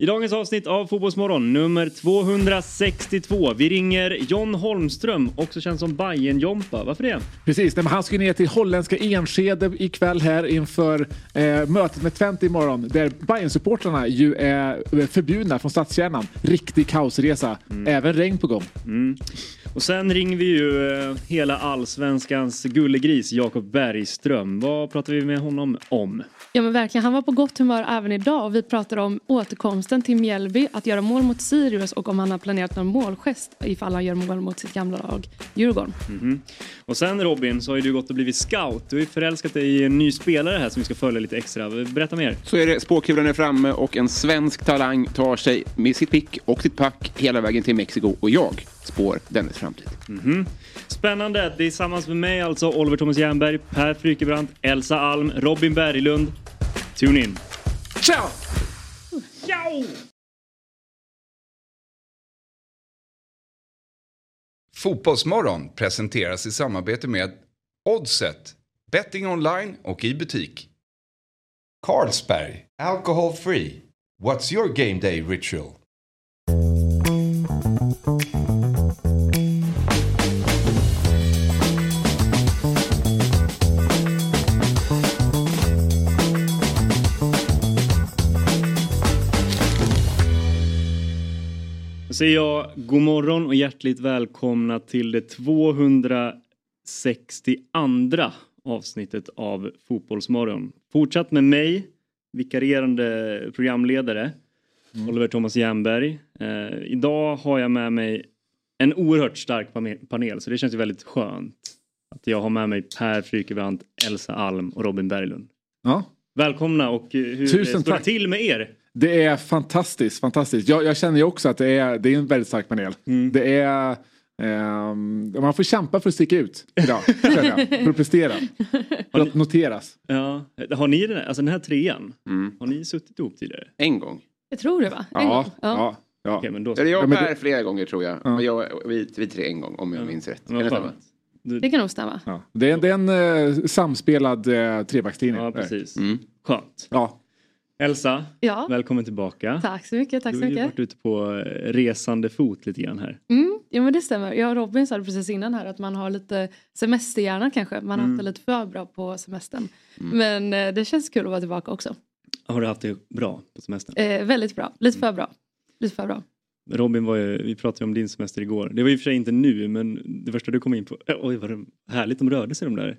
I dagens avsnitt av Fotbollsmorgon, nummer 262. Vi ringer John Holmström, också känd som Bayern jompa Varför det? Precis, nej, men han ska ner till holländska Enskede ikväll här inför eh, mötet med Twente imorgon där Bayern-supportrarna ju är förbjudna från stadskärnan. Riktig kaosresa, även regn på gång. Och sen ringer vi ju eh, hela allsvenskans gullegris Jakob Bergström. Vad pratar vi med honom om? Ja men verkligen, han var på gott humör även idag och vi pratar om återkomsten till Mjällby, att göra mål mot Sirius och om han har planerat någon målgest ifall han gör mål mot sitt gamla lag Djurgården. Och sen Robin så har ju du gått och blivit scout. Du har ju förälskat dig i en ny spelare här som vi ska följa lite extra. Berätta mer. Så är det, spåkulan är framme och en svensk talang tar sig med sitt pick och sitt pack hela vägen till Mexiko och jag spår dennes framtid. Spännande. Tillsammans med mig alltså Oliver Thomas Jernberg, Per Frykebrant, Elsa Alm, Robin Berglund. Tune in. Ciao! Fotbollsmorgon presenteras i samarbete med Oddset, betting online och i butik. Carlsberg, alcohol free. What's your game day ritual? Säger jag god morgon och hjärtligt välkomna till det 262 avsnittet av Fotbollsmorgon. Fortsatt med mig, vikarierande programledare, Oliver Thomas Jernberg. Eh, idag har jag med mig en oerhört stark pane- panel så det känns ju väldigt skönt att jag har med mig Per Frykebrant, Elsa Alm och Robin Berglund. Ja. Välkomna och eh, hur Tusen står det tack. till med er? Det är fantastiskt, fantastiskt. Jag, jag känner ju också att det är, det är en väldigt stark panel. Det är... ehm, man får kämpa för att sticka ut idag, jag. För att prestera. För att noteras. Ja, har ni den här, alltså den här trean, Mm. har ni suttit ihop tidigare? En gång. Jag tror det va? En Ja, gång. ja, ja. Okej, men då Eller jag Ja, och Per flera gånger tror jag. Ja. Jag, vi, vi tre en gång om jag minns rätt. Det kan nog stämma. ja. Det, är, det är en eh, samspelad eh, trebackstidning. ja, precis. Mm. Skönt. Ja. Elsa, Ja, välkommen tillbaka. tack så mycket. Tack du har ju varit ute på eh, resande fot lite grann här. Mm, ja men det stämmer. Jag och Robin sa det precis innan här att man har lite semesterhjärna kanske. Man har haft det lite för bra på semestern. Men eh, det känns kul att vara tillbaka också. Har du haft det bra på semestern? Eh, väldigt bra. Lite för bra. Lite för bra. Robin, var ju, vi pratade ju om din semester igår. Det var och för sig inte nu, men det första du kom in på, oj vad det härligt de rörde sig de där.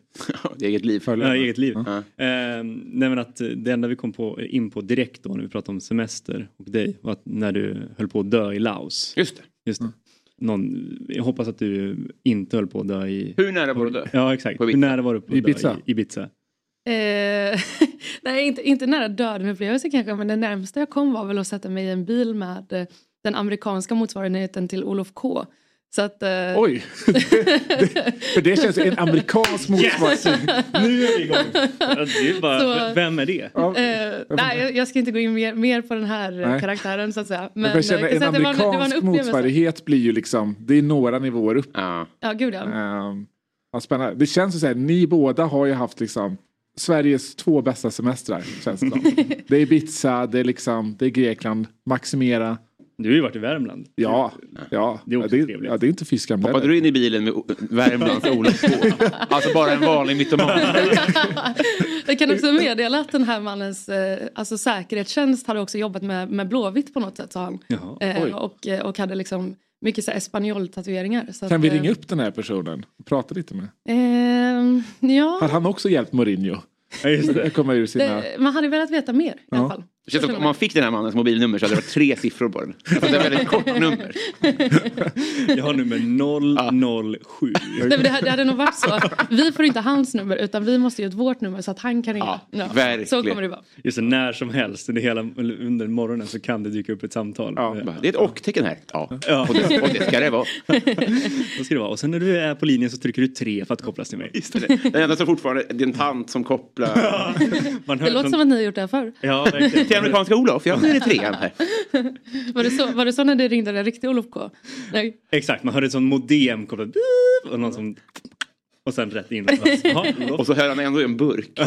Eget liv. Ja, eget liv. Ja. Eh, nej men att det enda vi kom på, in på direkt då när vi pratade om semester och dig var att när du höll på att dö i Laos. Just det. Just det. Någon, jag hoppas att du inte höll på att dö i... Hur nära var du dö? Ja exakt. Hur nära var du på att Ibiza? dö i Ibiza? Eh, nej, inte, inte nära döden upplevelse kanske, men det närmsta jag kom var väl att sätta mig i en bil med eh, den amerikanska motsvarigheten till Olof K. Så att... Eh, Oj! det, för det känns en amerikansk motsvarighet. Nu är vi igång! Ja, det är bara, Så- Vem är det? Ja. Eh, nej, jag- ska inte gå in mer, mer på den här eh, Nej. karaktären så att säga. Men jag känner, eh, en att det var det var amerikansk upplevelse. motsvarighet blir ju liksom, det är några nivåer upp. Ja. Ja, gud ja. Ehm, ja, spännande. Det känns så här, ni båda har ju haft liksom Sveriges två bästa semestrar. Känns det, som. det är Ibiza, det är liksom, det är Grekland, Maximera. Du har ju varit i Värmland. Ja, ja. Det är också ja, det, trevligt. ja, det är inte fiskam Hoppade du in i bilen med Värmlands Olof? Alltså bara en vanlig mytoman. Jag kan också meddela att den här mannens eh, alltså säkerhetstjänst hade också jobbat med, med Blåvitt på något sätt sa han. Jaha. Eh, Oj. och, eh, och hade liksom mycket så espanjol-tatueringar. Kan att, vi eh, ringa upp den här personen och prata lite med? ehm, ja, Har han också hjälpt Mourinho? Ja, just det. Att komma ur sina... det, man hade velat veta mer i Ja. alla fall. Det känns som om man fick den här mannens mobilnummer så hade det varit tre siffror på den. Alltså, det är ett väldigt kort nummer. Jag har nummer 007. Nej, men det, det hade nog varit så. Vi får inte hans nummer utan vi måste ge ut vårt nummer så att han kan ringa. Ja, Så verkligen. kommer det vara. Just det, när som helst under, hela, under morgonen så kan det dyka upp ett samtal. Ja. Det är ett och-tecken här. Ja, Ja. och det, och det ska det vara. Så ska det vara. Och sen när du är på linjen så trycker du tre för att kopplas till mig. Just det. Den enda som fortfarande, det är en tant som kopplar Man hör Det låter som att ni har gjort det här förr. Ja, verkligen. Amerikanska Olof. Ja, nu är det trean här. Var det så, var det så när det ringde den riktiga Olof K? Nej. Exakt, man hörde ett sånt modem kopplat och någon som och sen rätt in. Och så hör han ändå en burk.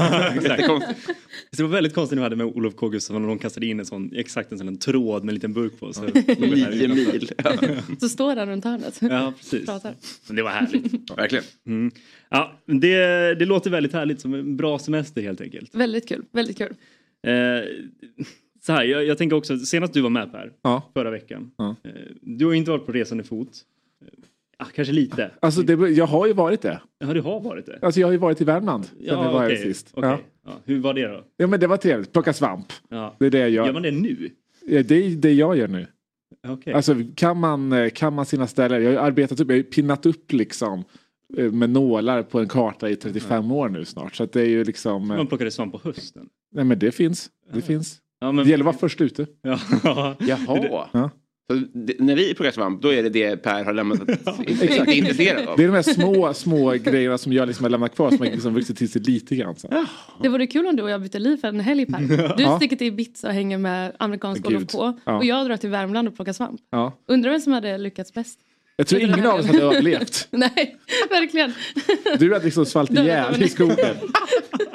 Det var väldigt konstigt när vi hade med Olof K Gustafsson och de kastade in en sån, exakt en sån en tråd med en liten burk på. Så Nio mil. Ja, Så står han runt hörnet. Ja, precis. Pratar. Men det var härligt. verkligen. Mm. Ja, det, det låter väldigt härligt som en bra semester helt enkelt. Väldigt kul. Väldigt kul. Eh, så här, jag, jag tänker också, senast du var med Per, Ja. förra veckan. Ja. Eh, du har inte varit på resande fot. Eh, ah, kanske lite. Alltså det, jag har ju varit det. Ja, du har varit det. Alltså jag har ju varit i Värmland sen jag var okej, här sist. okej. Ja. Ja, hur var det då? ja men det var trevligt. Plocka svamp. Ja. Det är det jag gör. Gör man det nu? Ja, Det är det jag gör nu. Okej. Alltså kan man, eh, kan man sina ställen. Jag har arbetat upp, jag har pinnat upp liksom med nålar på en karta i 35 år nu snart. Så att det är ju liksom, eh, Man plockade svamp på hösten. nej men det finns. Det finns. Ja, men... Det gäller att vara först ute. Ja. Jaha. Ja. Så det, när vi plockar svamp, då är det det Per har lämnat inte är intresserad av. Det är de här små, små grejerna som jag liksom har lämnat kvar som har liksom vuxit till sig lite grann. Så. Det vore kul om du och jag bytte liv för en helg Per. Du Ja. sticker till Ibiza och hänger med amerikansk. Olof K. Ja. Och jag drar till Värmland och plockar svamp. Ja. Undrar vem som hade lyckats bäst? Jag tror ingen av oss hade överlevt. Nej, verkligen. Du hade liksom svalt ihjäl i skogen.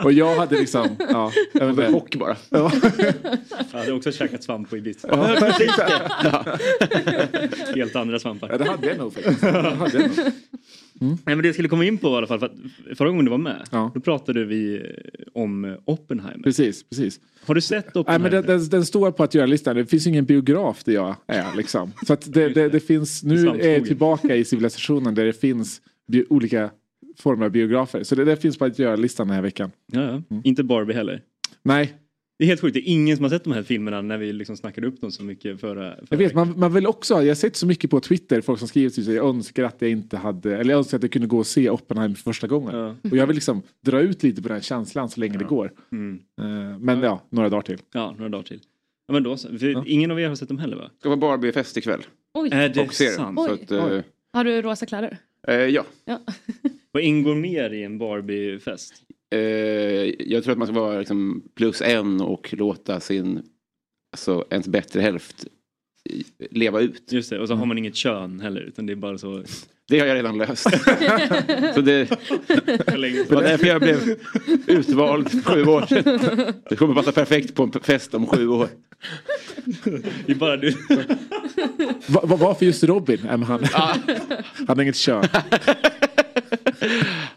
Och jag hade liksom, ja. Jag vet inte. Och bara. Ja. Jag hade också käkat svamp på Ibiza. Ja, precis. Helt andra svampar. Ja, det hade jag nog faktiskt. Det hade jag nog. Nej, men det jag skulle komma in på i alla fall, för att förra gången du var med, Ja. då pratade vi eh, om Oppenheimer. Precis, precis. Har du sett Nej, Oppenheimer? men den, den, den står på att göra listan. Det finns ingen biograf där jag är. Liksom. Så att det, det, det finns, nu är jag tillbaka i civilisationen där det finns bi, olika former av biografer. Så det, det finns på att göra listan den här veckan. Ja, ja. Inte Barbie heller. Nej, Det är helt sjukt, det är ingen som har sett de här filmerna när vi liksom snackade upp dem så mycket förra, förra jag vet. Man, man vill också, jag har sett så mycket på Twitter, folk som skriver att jag önskar att jag inte hade, eller jag önskar att jag kunde gå och se Oppenheimer för första gången. Ja. Och jag vill liksom dra ut lite på den här känslan så länge det går. Mm. Eh, Men ja, några dagar till. Ja, några dagar till. Ja, men då Ingen av er har sett dem heller va? Det var Barbie-fest ikväll. Oj, Är det sant? Så Oj. att, eh, har du rosa kläder? eh, ja. Ja. Vad ingår mer i en Barbie-fest? Eh, jag tror att man ska vara liksom plus en och låta sin, alltså ens bättre hälft i- leva ut. Just det, och så har man inget kön heller utan det är bara så. Det har jag redan löst. så det, var därför jag blev utvald för sju år sedan. Det kommer passa perfekt på en fest om sju år. Det är bara du. Va- va- Varför just Robin? Han, han har inget kön.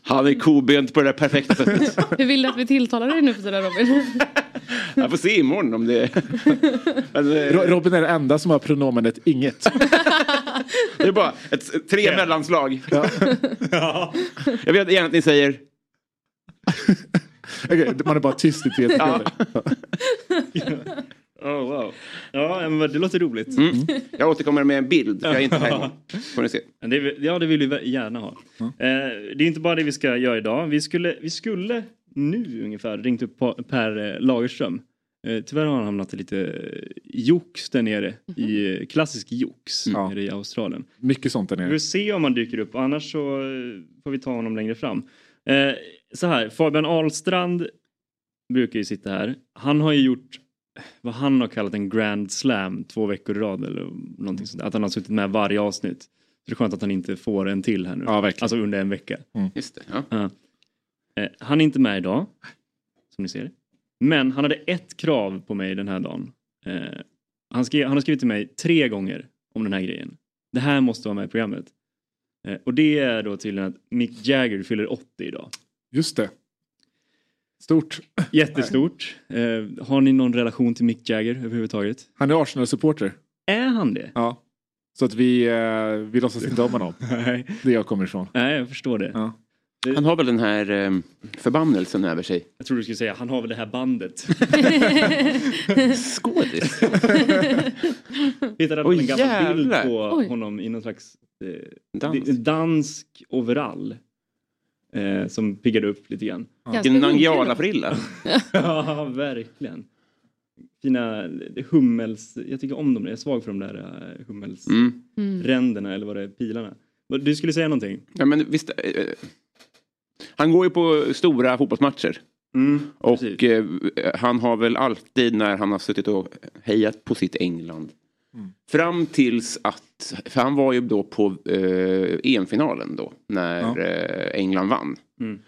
Han är kobent på det där perfekta sättet. Hur vill du att vi tilltalar dig nu för tiden Robin? Jag får se imorgon om det Men, eh, Ro- Robin är den enda som har pronomenet inget. Det är bara ett, tre mellanslag. Jag vill gärna att ni säger Okej, man är bara tyst i tre sekunder. Oh, wow. Ja, men det låter roligt. Mm. Jag återkommer med en bild. Jag är inte här. Får ni se. Det, ja, det vill vi gärna ha. Eh, det är inte bara det vi ska göra idag. Vi skulle, vi skulle nu ungefär ringt upp Per eh, Lagerström. Eh, tyvärr har han hamnat i lite eh, jox där nere. I eh, klassisk jox Ja. nere i Australien. Mycket sånt där Vi nere. får se om han dyker upp. Annars så får vi ta honom längre fram. Eh, så här, Fabian Ahlstrand brukar ju sitta här. Han har ju gjort vad han har kallat en grand slam två veckor i rad eller någonting sånt. Att han har suttit med varje avsnitt. Så det är skönt att han inte får en till här nu. Ja, verkligen. Alltså under en vecka. Just det. Ja. Ja. Eh, han är inte med idag, som ni ser. Men han hade ett krav på mig den här dagen. Eh, han, skrev, han har skrivit till mig tre gånger om den här grejen. Det här måste vara med i programmet. Eh, och det är då tydligen att Mick Jagger fyller 80 idag. Just det. Stort. Jättestort. Eh, har ni någon relation till Mick Jagger överhuvudtaget? Han är Arsenal-supporter. Är han det? Ja. Så att vi, eh, vi låtsas inte om honom. Nej, Det jag kommer ifrån. Nej jag förstår det. Ja. Det- Han har väl den här eh, förbannelsen över sig. Jag tror du skulle säga, han har väl det här bandet. Skådis. Hittade Oj, en gammal jävlar. bild på Oj. honom i någon slags eh, Dansk. dansk, dansk overall. Eh, som piggade upp lite grann. Vilken. Nangijala-frilla. ja, verkligen. Fina hummels... Jag tycker om dem, jag är svag för de där uh, hummelsränderna Mm. eller vad det är, pilarna. Du skulle säga någonting? Ja, men visst, eh, han går ju på stora fotbollsmatcher. Mm, Och eh, han har väl alltid när han har suttit och hejat på sitt England. Fram tills att, för han var ju då på eh, EM-finalen då. När Ja. eh, England vann. Mm.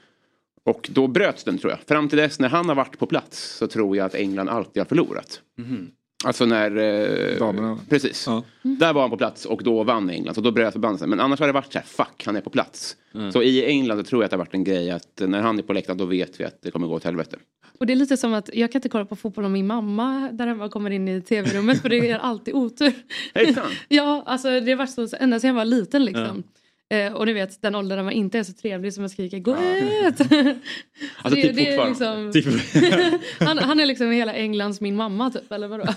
Och då bröts den tror jag. Fram till dess när han har varit på plats så tror jag att England alltid har förlorat. Mhm. Alltså när... Eh, Damerna. Precis. Ja. Där var han på plats och då vann England. Så då bröt förbannelsen. Men annars har det varit så här, fuck han är på plats. Mm. Så i England så tror jag att det har varit en grej att när han är på läktaren då vet vi att det kommer gå åt helvete. Och det är lite som att jag kan inte kolla på fotboll om min mamma där hemma kommer in i tv-rummet för det ger alltid otur. Hejsan! Ja, alltså det har varit så ända sedan jag var liten liksom. Eh, och ni vet den åldern där man inte är så trevlig som man skriker gå ut. Alltså det, typ det är fortfarande. liksom, Typ- han, han är liksom hela Englands min mamma typ eller vadå?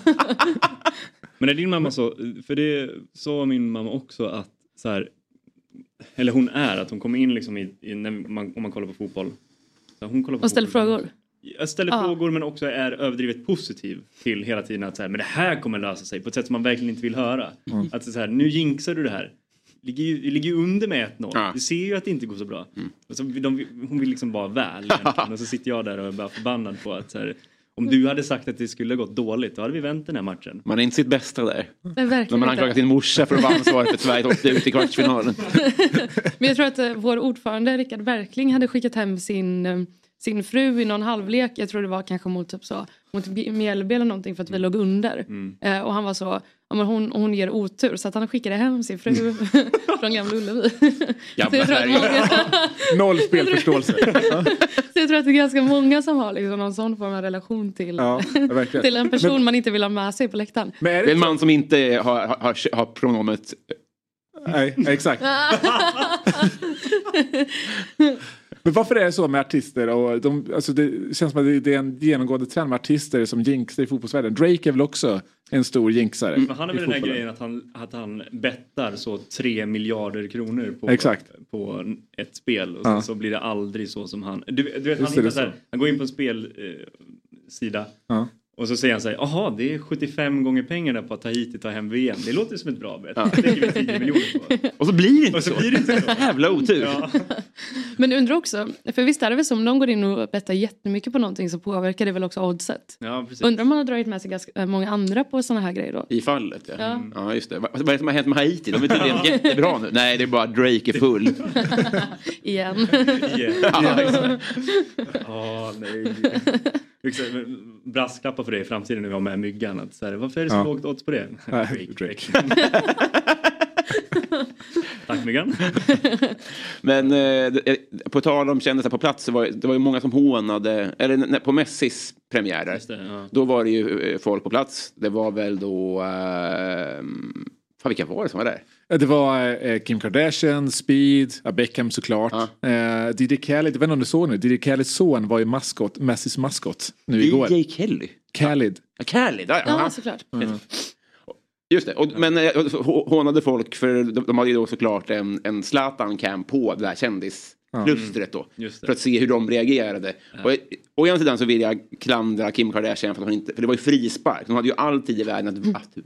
Men är din mamma så, för det sa min mamma också att så här, eller hon är att hon kommer in liksom i, i när man, om man kollar på fotboll. Så hon kollar på Och ställer fotboll. frågor. Jag ställer Ja. frågor men också är överdrivet positiv till hela tiden att så här, men det här kommer lösa sig på ett sätt som man verkligen inte vill höra. Mm. Att så här, nu jinxar du det här. Ligger ju, vi ligger ju under med 1-0. Ja. Du ser ju att det inte går så bra. Mm. Och så, de, hon vill liksom vara väl och så sitter jag där och är bara förbannad på att så här, om du hade sagt att det skulle ha gått dåligt då hade vi vänt den här matchen. Man är inte sitt bästa där. När verkligen man inte. anklagar sin morsa för att vara ansvarig för att Sverige åkte ut i kvartsfinalen. Men jag tror att eh, vår ordförande Rickard Berkling hade skickat hem sin, eh, sin fru i någon halvlek. Jag tror det var kanske mot, typ så, mot Mjällby eller någonting för att vi låg under. Eh, och han var så, ja, men hon, hon ger otur så att han skickade hem sin fru från Gamla Ullevi. Många, Noll spelförståelse. så jag tror att det är ganska många som har liksom någon sån form av relation till, Ja, till en person Men, man inte vill ha med sig på läktaren. men är Det är det en man som inte har, har, har, har pronomet Nej, exakt. Men varför är det så med artister? Och de, alltså det känns som att det- är en genomgående trend med artister som jinxar i fotbollsvärlden. Drake är väl också en stor jinxare. Men han är väl den här grejen att han, att han bettar så 3 miljarder kronor på, Exakt. på ett spel och Ja. sen så blir det aldrig så som han... Du, du vet, han, det, så här, han går in på en spelsida eh, Ja. Och så säger han så här, jaha det är 75 gånger pengarna på att Tahiti tar hem VM. Det låter som ett bra bett. Det lägger vi 10 miljoner på. Och så blir det inte Och så så. blir det inte så. Jävla otur. Ja. Men undrar också, för visst är det väl som om de går in och bettar jättemycket på någonting så påverkar det väl också oddset? ja, precis. Undrar om man har dragit med sig ganska eh, många andra på sådana här grejer då? I fallet ja. Ja. Ja just det. Vad, vad är det som har hänt med Haiti? De är tydligen jättebra nu. Nej det är bara Drake är full. Igen. Yeah. Ja. Ja, nej. Brasklappar för det i framtiden när vi har med myggan. Att så här, varför är det så Ja. lågt odds på det? Nej, Drake. Tack myggan. Men eh, eh, på tal om kändisar på plats så var det var ju många som hånade, eller när- på Messis premiärer. Det, ja. Då var det ju eh, folk på plats. Det var väl då, eh, fan vilka var det som var där? Det var eh, Kim Kardashian, Speed, ja, Beckham såklart. Eh, DJ Khaled, jag vet inte om du såg nu, DJ Khalids son var ju maskot, Messis maskot nu igår. DJ Kelly? Khalid. Ja, Khalid, ja, ja. Ja, såklart. Just det, och, men eh, hånade folk för de, de hade ju då såklart en, en Zlatan-cam på det här kändisklustret då. Just det. För att se hur de reagerade. Och, å ena sidan så vill jag klandra Kim Kardashian för att hon inte, för det var ju frispark. Hon hade ju all tid i världen att, att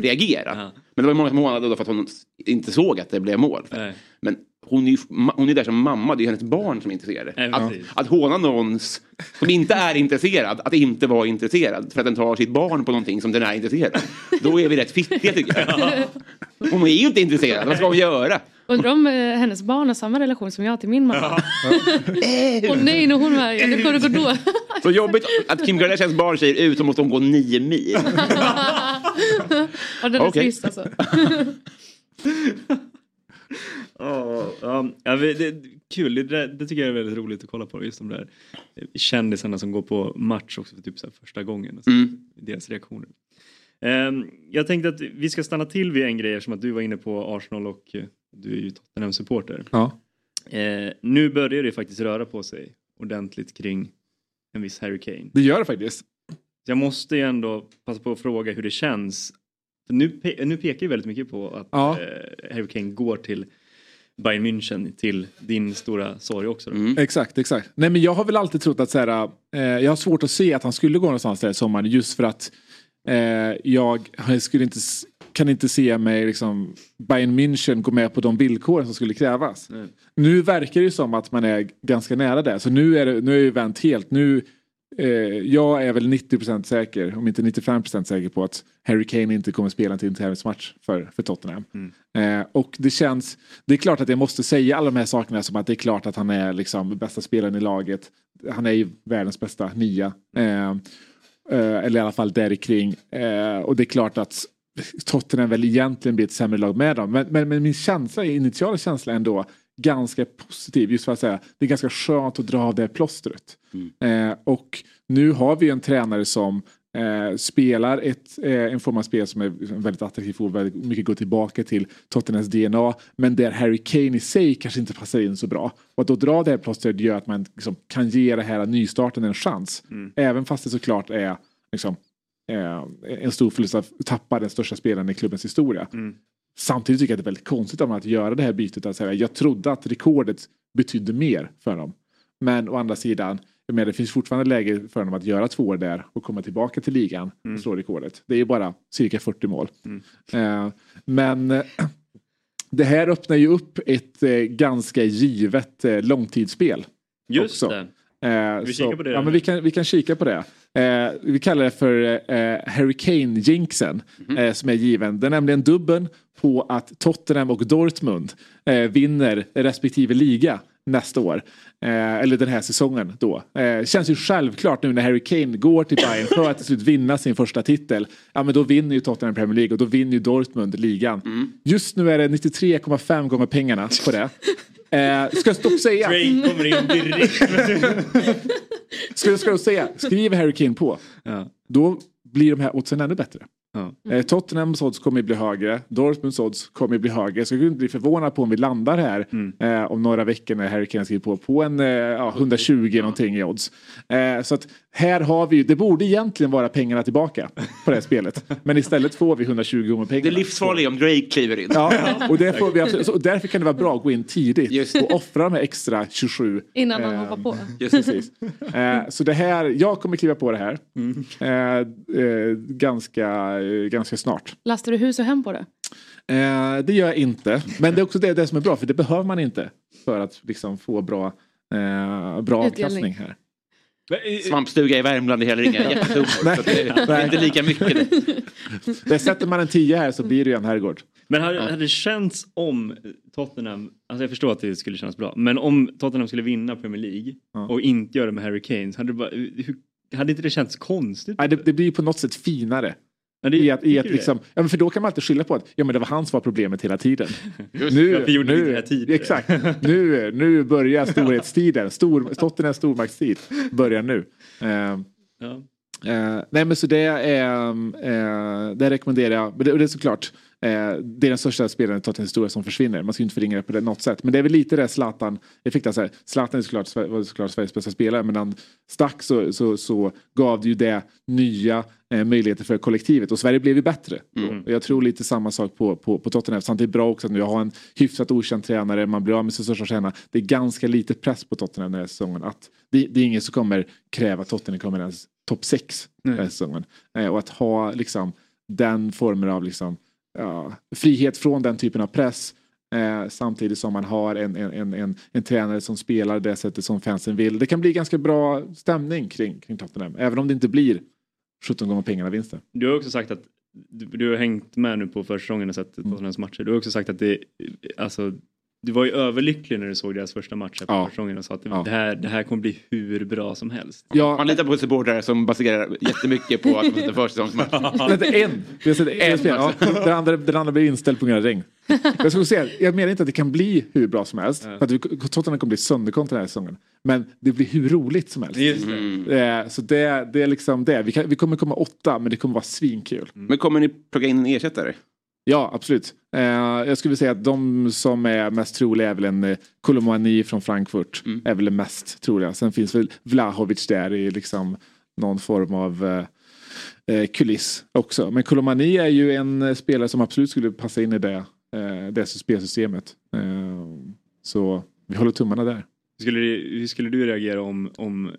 reagera. Ja. Men det var många som hånade då för att hon inte såg att det blev mål. Nej. Men hon är ju hon är där som mamma, det är ju hennes barn som är intresserade. Nej, att, att håna någon som inte är intresserad, att inte vara intresserad för att den tar sitt barn på någonting som den är intresserad. Då är vi rätt fittiga tycker jag. Hon är ju inte intresserad, vad ska hon göra? Undrar om eh, hennes barn har samma relation som jag till min mamma. Åh nej, nu är hon igen. Nu kommer det gå då. Så jobbigt att Kim Kardashians barn säger ut så måste hon gå nio mil. Ja, den är Okej. trist alltså. Ja, ja, ja, det, kul, det, det tycker jag är väldigt roligt att kolla på. Just de där eh, kändisarna som går på match också för typ så här första gången. Alltså, Mm. Deras reaktioner. Ehm, jag tänkte att vi ska stanna till vid en grej som att du var inne på Arsenal och eh, du är ju Tottenham-supporter. Ja. Eh, nu börjar det faktiskt röra på sig ordentligt kring en viss Harry Kane. Det gör det faktiskt. Så jag måste ju ändå passa på att fråga hur det känns. För nu, pe- nu pekar ju väldigt mycket på att Ja. eh, Harry Kane går till Bayern München till din stora sorg också. Mm. Exakt, exakt. Nej men jag har väl alltid trott att så här, eh, jag har svårt att se att han skulle gå någonstans där i sommar just för att eh, jag skulle inte, kan inte se mig liksom Bayern München gå med på de villkoren som skulle krävas. Nej. Nu verkar det ju som att man är ganska nära det. Så nu är det, nu är det vänt helt. Nu, eh, jag är väl 90% säker, om inte 95% säker på att Harry Kane inte kommer spela en till tävlingsmatch för, för Tottenham. Eh, och det känns, det är klart att jag måste säga alla de här sakerna som att det är klart att han är liksom bästa spelaren i laget. Han är ju världens bästa nia. Eh, eh, eller i alla fall där kring. Eh, och det är klart att Tottenham väl egentligen blir ett sämre lag med dem. Men, men, men min känsla, initiala känsla ändå ganska positiv. Just för att säga, det är ganska skönt att dra av det plåstret. Eh, och nu har vi en tränare som eh, spelar ett, eh, en form av spel som är väldigt attraktiv och väldigt mycket går tillbaka till Tottenhams DNA. Men där Harry Kane i sig kanske inte passar in så bra. Och att då dra det här plåstret gör att man liksom kan ge det här nystarten en chans. Även fast det såklart är liksom, eh, en stor förlust att tappa den största spelaren i klubbens historia. Samtidigt tycker jag att det är väldigt konstigt av att göra det här bytet. Att säga, jag trodde att rekordet betydde mer för dem. Men å andra sidan, jag menar, det finns fortfarande läge för dem att göra två år där och komma tillbaka till ligan och slå rekordet. Det är ju bara cirka 40 mål. Eh, men eh, det här öppnar ju upp ett eh, ganska givet eh, långtidsspel. Just också. det. Eh, vi så- kika på det Ja, men vi, kan, vi kan kika på det. Eh, vi kallar det för eh, Hurricane-jinxen Mhm. eh, som är given. Det är nämligen dubben på att Tottenham och Dortmund eh, vinner respektive liga nästa år. Eh, eller den här säsongen då. Eh, känns ju självklart nu när Harry Kane går till Bayern för att till slut vinna sin första titel. Ja men då vinner ju Tottenham Premier League och då vinner ju Dortmund ligan. Mm. Just nu är det 93,5 gånger pengarna på det. Eh, ska jag dock säga. Drake kommer in direkt. Ska, ska jag säga, skriver Harry Kane på. Ja. Då blir de här oddsen ännu bättre. Ja. Eh, Tottenhams odds kommer att bli högre. Dortmunds odds kommer att bli högre. Jag skulle inte bli förvånad på om vi landar här Mm. eh, om några veckor när Harry Kane skriver på. På en eh, ja, 120 någonting i odds. Eh, så att här har vi, det borde egentligen vara pengarna tillbaka på det här spelet. Men istället får vi 120 gånger pengarna. Det är livsfarligt om Drake kliver in. Ja, och, vi absolut, så därför kan det vara bra att gå in tidigt och offra de här extra 27 Innan han eh, hoppar på. Just. Precis. Eh, så det här, jag kommer kliva på det här Mm. eh, eh, ganska, eh, ganska snart. Lastar du hus och hem på det? Eh, det gör jag inte. Men det är också det, det som är bra för det behöver man inte för att liksom få bra, eh, bra avkastning här. Svampstuga i Värmland är heller inga jättesummor. det det är inte lika mycket. Där sätter man en 10 här så blir det ju en herrgård. Men hade, hade det känts om Tottenham, alltså jag förstår att det skulle kännas bra, men om Tottenham skulle vinna Premier League Ja. och inte göra det med Harry Kane, hade, det bara, hur, hade inte det känts konstigt? Nej, det, det blir på något sätt finare. Ja, det- I att, i att liksom, ja, men för då kan man alltid skylla på att ja, men det var han som var problemet hela tiden. nu, Varför gjorde vi nu, det här tidigare? Exakt. Nu, nu börjar storhetstiden. Stor, Tottenhams stormaktstid börjar nu. Eh, Ja. Eh, nej men så det är, eh, det rekommenderar jag. Men det, det är såklart, eh, det är den största spelaren i Tottenhams historia som försvinner. Man ska ju inte förringa det på det något sätt. Men det är väl lite det Zlatan, jag fick det så här, Zlatan är såklart, var såklart Sveriges bästa spelare men när han stack så, så, så gav det ju det nya eh, möjligheter för kollektivet och Sverige blev ju bättre. Och jag tror lite samma sak på, på, på Tottenham. Samtidigt bra också att nu ha en hyfsat okänd tränare, man blir av med sin största stjärna. Det är ganska lite press på Tottenham den här säsongen. Att det, det är ingen som kommer kräva att Tottenham kommer ens topp 6 den här säsongen. Eh, och att ha liksom den formen av liksom, ja, frihet från den typen av press eh, samtidigt som man har en, en, en, en, en tränare som spelar det sättet som fansen vill. Det kan bli ganska bra stämning kring, kring Tottenham. Även om det inte blir 17 gånger pengarna vinsten. Du har också sagt att du, du har hängt med nu på försäsongen och sett Mm. Tottenhams matcher. Du har också sagt att det, alltså, du var ju överlycklig när du såg deras första match här på Ja. försäsongen och sa att det, Ja. det, här, det här kommer bli hur bra som helst. Ja, Man litar på supportrar som baserar jättemycket på att de sätter försäsongsmatch. En. Vi har sett en En spel. Ja, den, andra, den andra blir inställd på grund av regn. Jag, skulle säga, jag menar inte att det kan bli hur bra som helst. För att vi- Tottenham kommer bli sönderkontrat den här säsongen. Men det blir hur roligt som helst. Just det. Eh, Så det, det är liksom det. Vi, kan, vi kommer komma åtta men det kommer vara svinkul. Men kommer ni plocka in en ersättare? Ja, absolut. Eh, jag skulle säga att de som är mest troliga är väl en eh, Kolomani från Frankfurt. Mm. Är väl mest troliga. Sen finns väl Vlahovic där i liksom någon form av eh, eh, kuliss också. Men Kolomani är ju en eh, spelare som absolut skulle passa in i det, eh, det spelsystemet. Eh, så vi håller tummarna där. Skulle, hur skulle du reagera om, om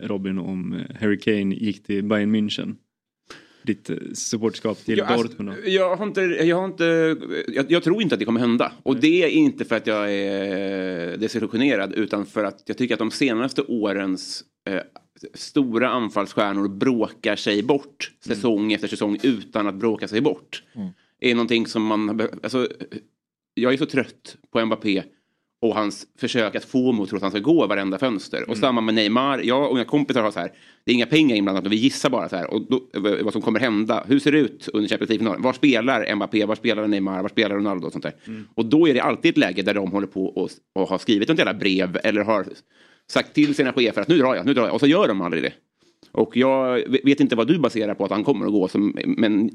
Robin, om Harry Kane gick till Bayern München? Ditt eh, supportskap till Ja, alltså, Dortmund då? jag, har inte, jag, har inte, jag, jag tror inte att det kommer hända. Och det är inte för att jag är desillusionerad utan för att jag tycker att de senaste årens eh, stora anfallsstjärnor bråkar sig bort säsong efter säsong utan att bråka sig bort. Är någonting som man... Alltså, jag är så trött på Mbappé och hans försök att få mig att han ska gå varenda fönster. Och samma med Neymar. Jag och mina kompisar har så här, det är inga pengar inblandat och vi gissar bara så här. Och då, vad som kommer hända. Hur ser det ut under Champions League-finalen? Var spelar Mbappé? Var spelar Neymar? Var spelar Ronaldo? Och sånt där. Och då är det alltid ett läge där de håller på och, och har skrivit ett jävla brev eller har sagt till sina chefer att nu drar jag, nu drar jag. Och så gör de aldrig det. Och jag vet inte vad du baserar på att han kommer att gå, som, men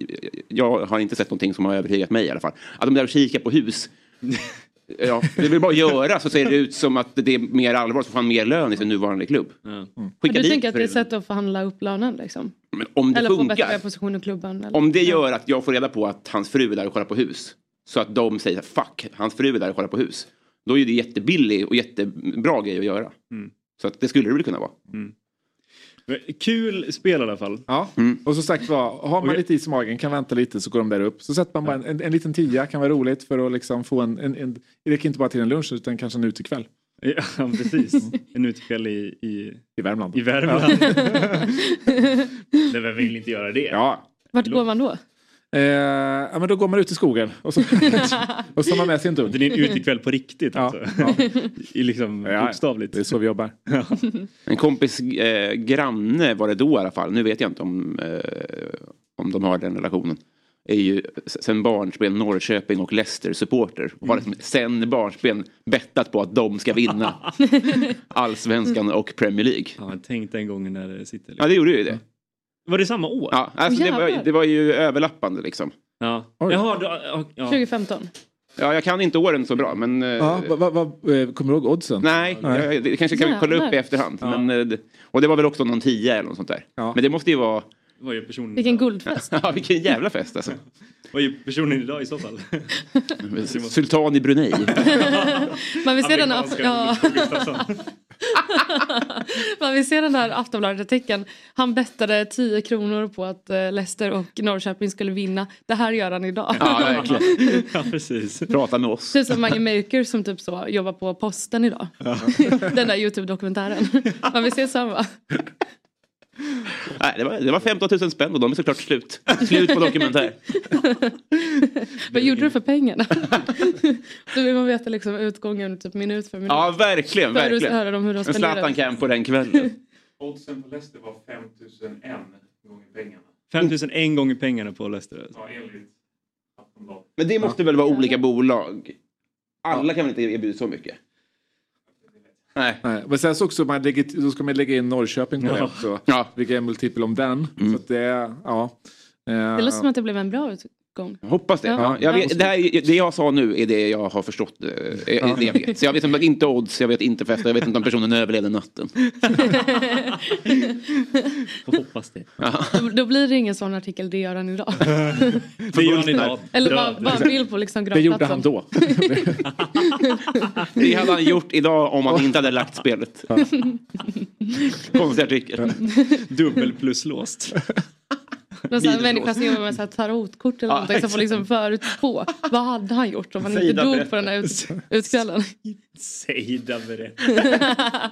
jag har inte sett någonting som har övertygat mig i alla fall. Att de där och kikar på hus. Ja, det vill bara göra så ser det ut som att det är mer allvar så får han mer lön i sin nuvarande klubb. Men Skicka du tänker att det är ett sätt att förhandla upp lönen liksom? men om det Eller få bättre funkar. position i klubben? Eller? Om det gör att jag får reda på att hans fru är där och kollar på hus. Så att de säger fuck, hans fru är där och kollar på hus. Då är det jättebillig och jättebra grej att göra. Så att det skulle det väl kunna vara. Kul spel i alla fall. Ja, och som sagt var, har man lite is i magen, kan vänta lite så går de där upp. Så sätter man bara en, en, en liten tia, kan vara roligt för att liksom få en, en, en det räcker inte bara till en lunch utan kanske en utekväll Ja, precis. En utekväll i, i, i Värmland. i Värmland. Men vem vill inte göra det? Ja. Vart går man då? Eh, ja, men då går man ut i skogen och så, och så har man med sig en dunk. Det är en utekväll på riktigt Ja, alltså. ja. I liksom Ja, bokstavligt. Det är så vi jobbar. En kompis eh, granne var det då i alla fall. Nu vet jag inte om, eh, om de har den relationen. Är ju sen barnsben Norrköping och Leicester-supporter. Och har liksom sen barnsben bettat på att de ska vinna allsvenskan och Premier League. Ja, tänk den gången när det sitter. Ja, Liksom. det gjorde ju det. Var det samma år? Ja, alltså det, var, det var ju överlappande liksom. Ja. Jaha, då, ja, ja. 2015? Ja, jag kan inte åren så bra, men... eh, Ja, vad, vad, vad, eh, kommer du ihåg oddsen? Nej, Jag, det kanske kan vi kolla upp i efterhand. Men, eh, det, och det var väl också någon tia eller något sånt där. Ja. Men det måste ju vara... Det var ju personen, Vilken guldfest. Ja, vilken jävla fest alltså. vad är personen idag i så fall? Sultan i Brunei. Man vill se den, ja. man vill se den där Aftonbladet-artikeln. Han bettade 10 kronor på att eh, Leicester och Norrköping skulle vinna. Det här gör han idag. Ja, verkligen. ja, precis. Prata med oss. Typ som Mange Maker som typ så jobbar på posten idag. Den där Youtube-dokumentären. Man vill se samma. Nej, det, var, det var 15 000 spänn och de är såklart slut. Slut på dokumentär. Vad gjorde du för pengarna? Då vill man veta liksom utgången typ minut för minut. Ja, verkligen. För verkligen. höra om hur de. Zlatan-camp på den kvällen. Oddsen på Leicester var 5001 gånger pengarna. 5001 gånger pengarna på Leicester. Ja, enligt. Men det måste väl vara olika bolag? Alla kan väl inte erbjuda så mycket? Nej. Nej, men sen så också, man lägger, då ska man lägga in Norrköping på det också. Ja. Vilka är multipel om den? Så att det är, ja. Eh, Det låter som att det blev en bra Jag hoppas det. Ja. Ja. Jag vet, det, här, det jag sa nu är det jag har förstått. eh, Det jag vet. Så jag vet som sagt inte odds, jag vet inte fester, jag vet inte om personen överlevde natten. Hoppas det. Då, då blir det ingen sån artikel, det gör han idag. Det gör han idag. Eller bara, en bild på liksom det gjorde han då. Det hade han gjort idag om han inte hade lagt spelet. Konstig artikel. Dubbel plus låst. Någon sån människa som jobbar med så här tarotkort eller Ja, någonting som får liksom förutspå. Vad hade han gjort om han inte dog berättar. på den här ut, utkvällen? Seida berättar.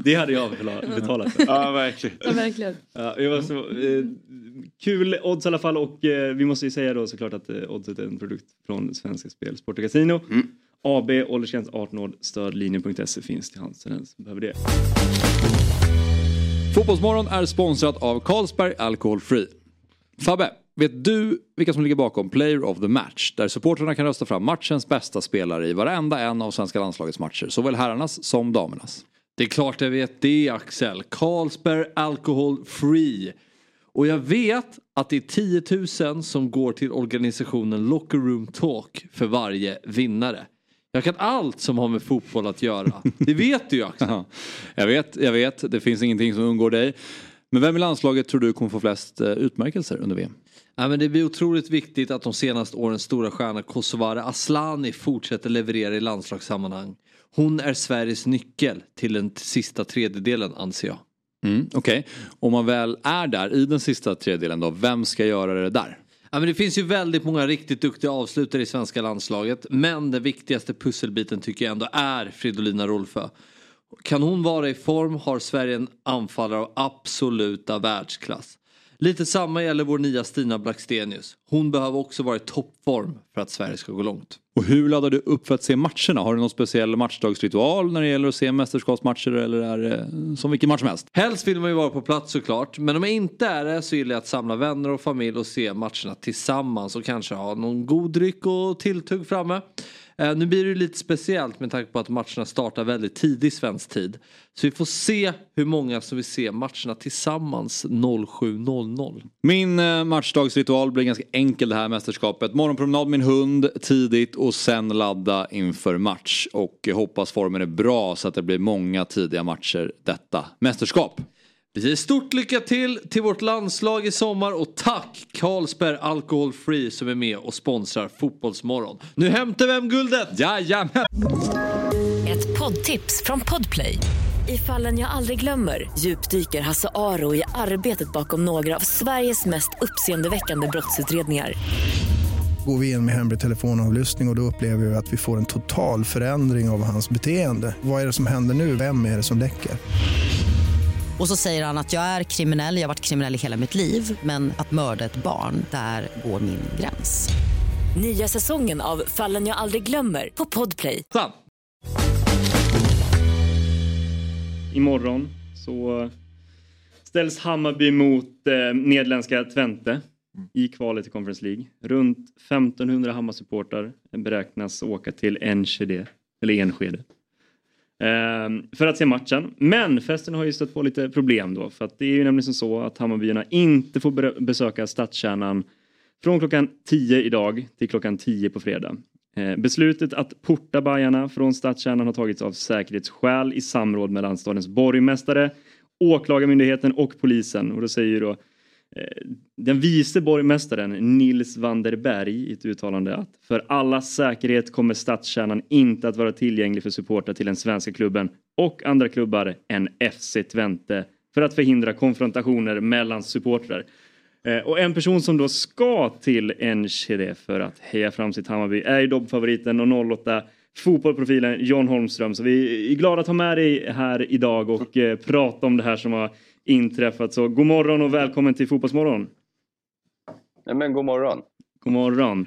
Det hade jag betala- betalat för. Ja, verkligen. Ja, verkligen. Ja, det var så, eh, kul odds i alla fall och eh, vi måste ju säga då såklart att eh, oddset är en produkt från Svenska Spel, Sport och Casino. AB, åldersgräns 18 år, stödlinjen.se finns till hands för den som behöver det. Fotbollsmorgon är sponsrat av Carlsberg Alcohol Free. Fabbe, vet du vilka som ligger bakom Player of the Match? Där supportrarna kan rösta fram matchens bästa spelare i varenda en av svenska landslagets matcher. Såväl herrarnas som damernas. Det är klart jag vet det Axel. Carlsberg Alcohol Free. Och Och jag vet att det är 10 000 som går till organisationen Locker Room Talk för varje vinnare. Jag kan allt som har med fotboll att göra. Det vet du ju Axel. Ja, jag vet, jag vet. Det finns ingenting som undgår dig. Men vem i landslaget tror du kommer få flest eh, utmärkelser under VM? Ja, men det blir otroligt viktigt att de senaste årens stora stjärna Kosovare Aslani fortsätter leverera i landslagssammanhang. Hon är Sveriges nyckel till den sista tredjedelen anser jag. Mm, Okej, okay. om man väl är där i den sista tredjedelen då, vem ska göra det där? Ja, men det finns ju väldigt många riktigt duktiga avslutare i svenska landslaget. Men den viktigaste pusselbiten tycker jag ändå är Fridolina Rolfö. Kan hon vara i form har Sverige en anfallare av absoluta världsklass. Lite samma gäller vår nya Stina Blackstenius. Hon behöver också vara i toppform för att Sverige ska gå långt. Och hur laddar du upp för att se matcherna? Har du någon speciell matchdagsritual när det gäller att se mästerskapsmatcher eller är det som vilken match som helst? Helst vill man ju vara på plats såklart. Men om jag inte är det så gillar jag att samla vänner och familj och se matcherna tillsammans och kanske ha någon god dryck och tilltugg framme. Eh, nu blir det lite speciellt med tanke på att matcherna startar väldigt tidigt svensk tid. Så vi får se hur många som vill se matcherna tillsammans 07.00. Min eh, matchdagsritual blir ganska enkel det här mästerskapet. Morgonpromenad med min hund tidigt och sen ladda inför match. Och eh, hoppas formen är bra så att det blir många tidiga matcher detta mästerskap. Vi säger stort lycka till till vårt landslag i sommar och tack Carlsberg Alcohol Free som är med och sponsrar Fotbollsmorgon. Nu hämtar vi hem guldet! Jajamän! Ett poddtips från Podplay. I fallen jag aldrig glömmer djupdyker Hasse Aro i arbetet bakom några av Sveriges mest uppseendeväckande brottsutredningar. Går vi in med hemlig telefonavlyssning och, och då upplever vi att vi får en total förändring av hans beteende. Vad är det som händer nu? Vem är det som läcker? Och så säger han att jag är kriminell, jag har varit kriminell i hela mitt liv men att mörda ett barn, där går min gräns. Nya säsongen av Fallen jag aldrig glömmer på Podplay. Imorgon så ställs Hammarby mot eh, nederländska Twente i kvalet till Conference League. Runt 1500 Hammarsupportrar beräknas åka till Enschede, eller Enskede. Ehm, för att se matchen. Men festen har ju stött på lite problem då. För att det är ju nämligen så att Hammarbyarna inte får besöka stadskärnan från klockan 10 idag till klockan 10 på fredag. Ehm, beslutet att porta Bajarna från stadskärnan har tagits av säkerhetsskäl i samråd mellan stadens borgmästare, åklagarmyndigheten och polisen. Och då säger ju då Eh, den vice borgmästaren Nils Vanderberg i ett uttalande att för alla säkerhet kommer stadskärnan inte att vara tillgänglig för supportrar till den svenska klubben och andra klubbar än FC Twente för att förhindra konfrontationer mellan supportrar. Eh, och en person som då ska till Enschede för att heja fram sitt Hammarby är ju dobbfavoriten och 08 fotbollprofilen John Holmström. Så vi är glada att ha med dig här idag och eh, prata om det här som har inträffat. Så god morgon och välkommen till Fotbollsmorgon. Ja, men god morgon. God morgon.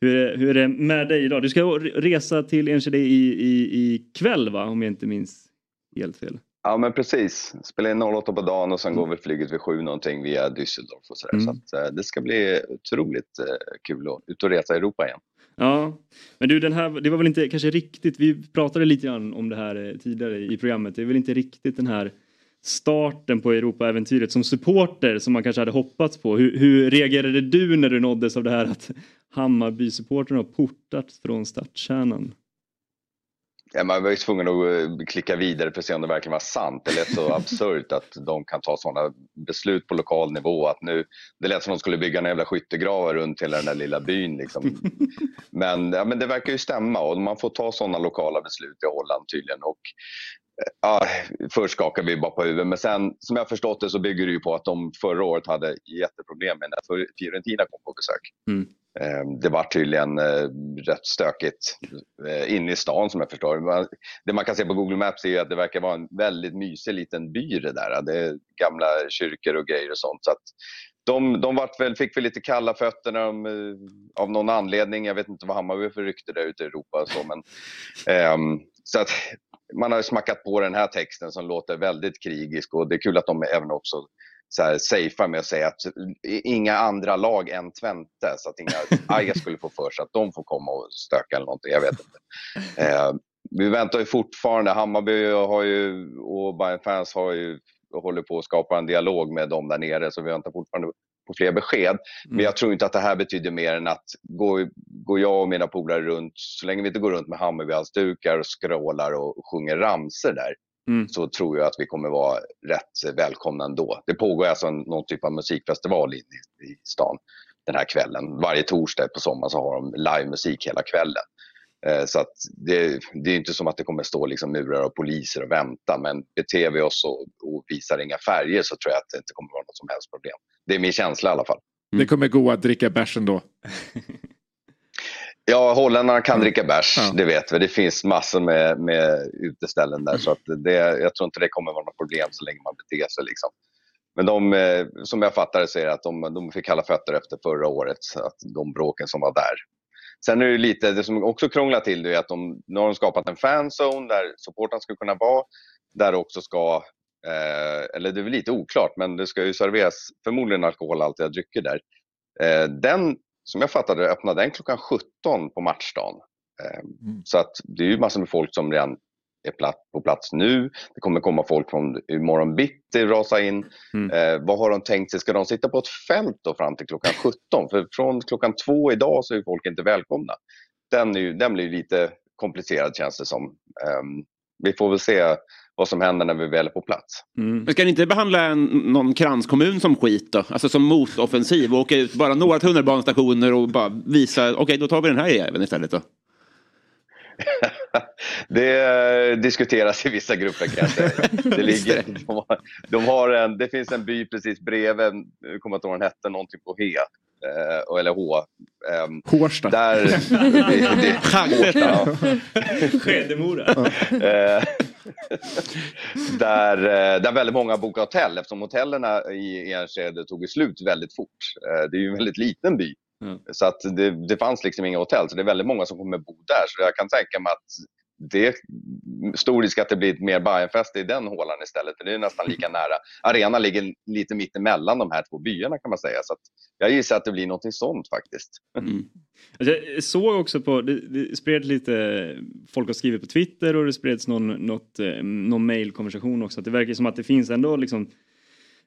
Hur är, hur är det med dig idag? Du ska resa till Enskede i, i, i kväll va? Om jag inte minns helt fel. Ja men precis. Spela in 08 på dagen och sen mm. går vi flyget vid 7 någonting via Düsseldorf och sådär. Mm. Så att, eh, det ska bli otroligt eh, kul att ut och resa i Europa igen. Ja, men du den här, det var väl inte kanske riktigt, vi pratade lite grann om det här eh, tidigare i programmet, det är väl inte riktigt den här starten på Europaäventyret som supporter som man kanske hade hoppats på. Hur, hur reagerade du när du nåddes av det här att Hammarby-supporten har portats från stadskärnan? Ja, man var ju tvungen att eh, klicka vidare för att se om det verkligen var sant. Det lät så absurt att de kan ta sådana beslut på lokal nivå. Att nu, det lät som att de skulle bygga en jävla skyttegravar runt hela den där lilla byn. Liksom. Men, ja, men det verkar ju stämma och man får ta sådana lokala beslut i Holland tydligen. Och Ja, först skakade vi bara på huvudet, men sen som jag förstått det så bygger det ju på att de förra året hade jätteproblem med när Fiorentina kom på besök. Mm. Ehm, det var tydligen eh, rätt stökigt eh, inne i stan som jag förstår. Det man kan se på Google Maps är att det verkar vara en väldigt mysig liten by det där. Det är gamla kyrkor och grejer och sånt. Så att de de väl, fick väl lite kalla fötter de, eh, av någon anledning. Jag vet inte vad Hammarby för rykte där ute i Europa. Så, men, um, så att man har ju smackat på den här texten som låter väldigt krigisk och det är kul att de även också så här safea med att säga att inga andra lag än Twente, så att inga Ajax skulle få för sig att de får komma och stöka eller någonting, jag vet inte. Eh, vi väntar ju fortfarande, Hammarby har ju, och Bayern fans har ju håller på att skapa en dialog med dem där nere så vi väntar fortfarande på fler besked. Mm. Men jag tror inte att det här betyder mer än att går, går jag och mina polare runt, så länge vi inte går runt med Hammarbyhalsdukar och skrålar och sjunger ramser där, mm. så tror jag att vi kommer vara rätt välkomna ändå. Det pågår alltså någon typ av musikfestival i, i stan den här kvällen. Varje torsdag på sommaren så har de livemusik hela kvällen. Eh, så att det, det, är inte som att det kommer stå liksom murar och poliser och vänta, men beter vi oss och, och visar inga färger så tror jag att det inte kommer vara något som helst problem. Det är min känsla i alla fall. Mm. Det kommer gå att dricka bärs ändå? ja, holländarna kan mm. dricka bärs, ja. det vet vi. Det finns massor med, med uteställen där, så att det, jag tror inte det kommer vara något problem så länge man beter sig. Liksom. Men de, eh, som jag fattar det, säger att de, de fick kalla fötter efter förra året, att de bråken som var där. Sen är det lite, det som också krånglar till det är att de, nu har de skapat en fanzone där supportrarna ska kunna vara. Där också ska, eh, eller det är lite oklart, men det ska ju serveras förmodligen alkoholhaltiga drycker där. Eh, den, som jag fattade öppnade den klockan 17 på matchdagen. Eh, mm. Så att det är ju massor med folk som redan är på plats nu. Det kommer komma folk från imorgon bitti rasa in. Mm. Eh, vad har de tänkt sig? Ska de sitta på ett fält då fram till klockan 17? För från klockan två idag så är folk inte välkomna. Den, är ju, den blir lite komplicerad känns det som. Um, vi får väl se vad som händer när vi väl är på plats. Mm. Men ska ni inte behandla en, någon kranskommun som skit då? Alltså som motoffensiv och åka ut bara några tunnelbanestationer och bara visa, okej okay, då tar vi den här jäveln istället då? det diskuteras i vissa grupper kan jag säga. Det, ligger, de har, de har en, det finns en by precis bredvid, jag kommer inte ihåg vad den hette, någonting på He. Eh, eller H. Eh, Hårsta. Där... Skedemora. eh, där, eh, där väldigt många bokar hotell eftersom hotellen i Enskede tog slut väldigt fort. Eh, det är ju en väldigt liten by. Mm. Så att det, det fanns liksom inga hotell, så det är väldigt många som kommer bo där. Så jag kan tänka mig att det är stor risk att det blir mer Bajenfest i den hålan istället. För det är nästan lika nära. Arenan ligger lite mitt emellan de här två byarna kan man säga. Så jag gissar att det blir något sånt faktiskt. Mm. Alltså, jag såg också på, det, det spred lite, folk har skrivit på Twitter och det spreds någon, något, eh, någon mailkonversation också. Att det verkar som att det finns ändå liksom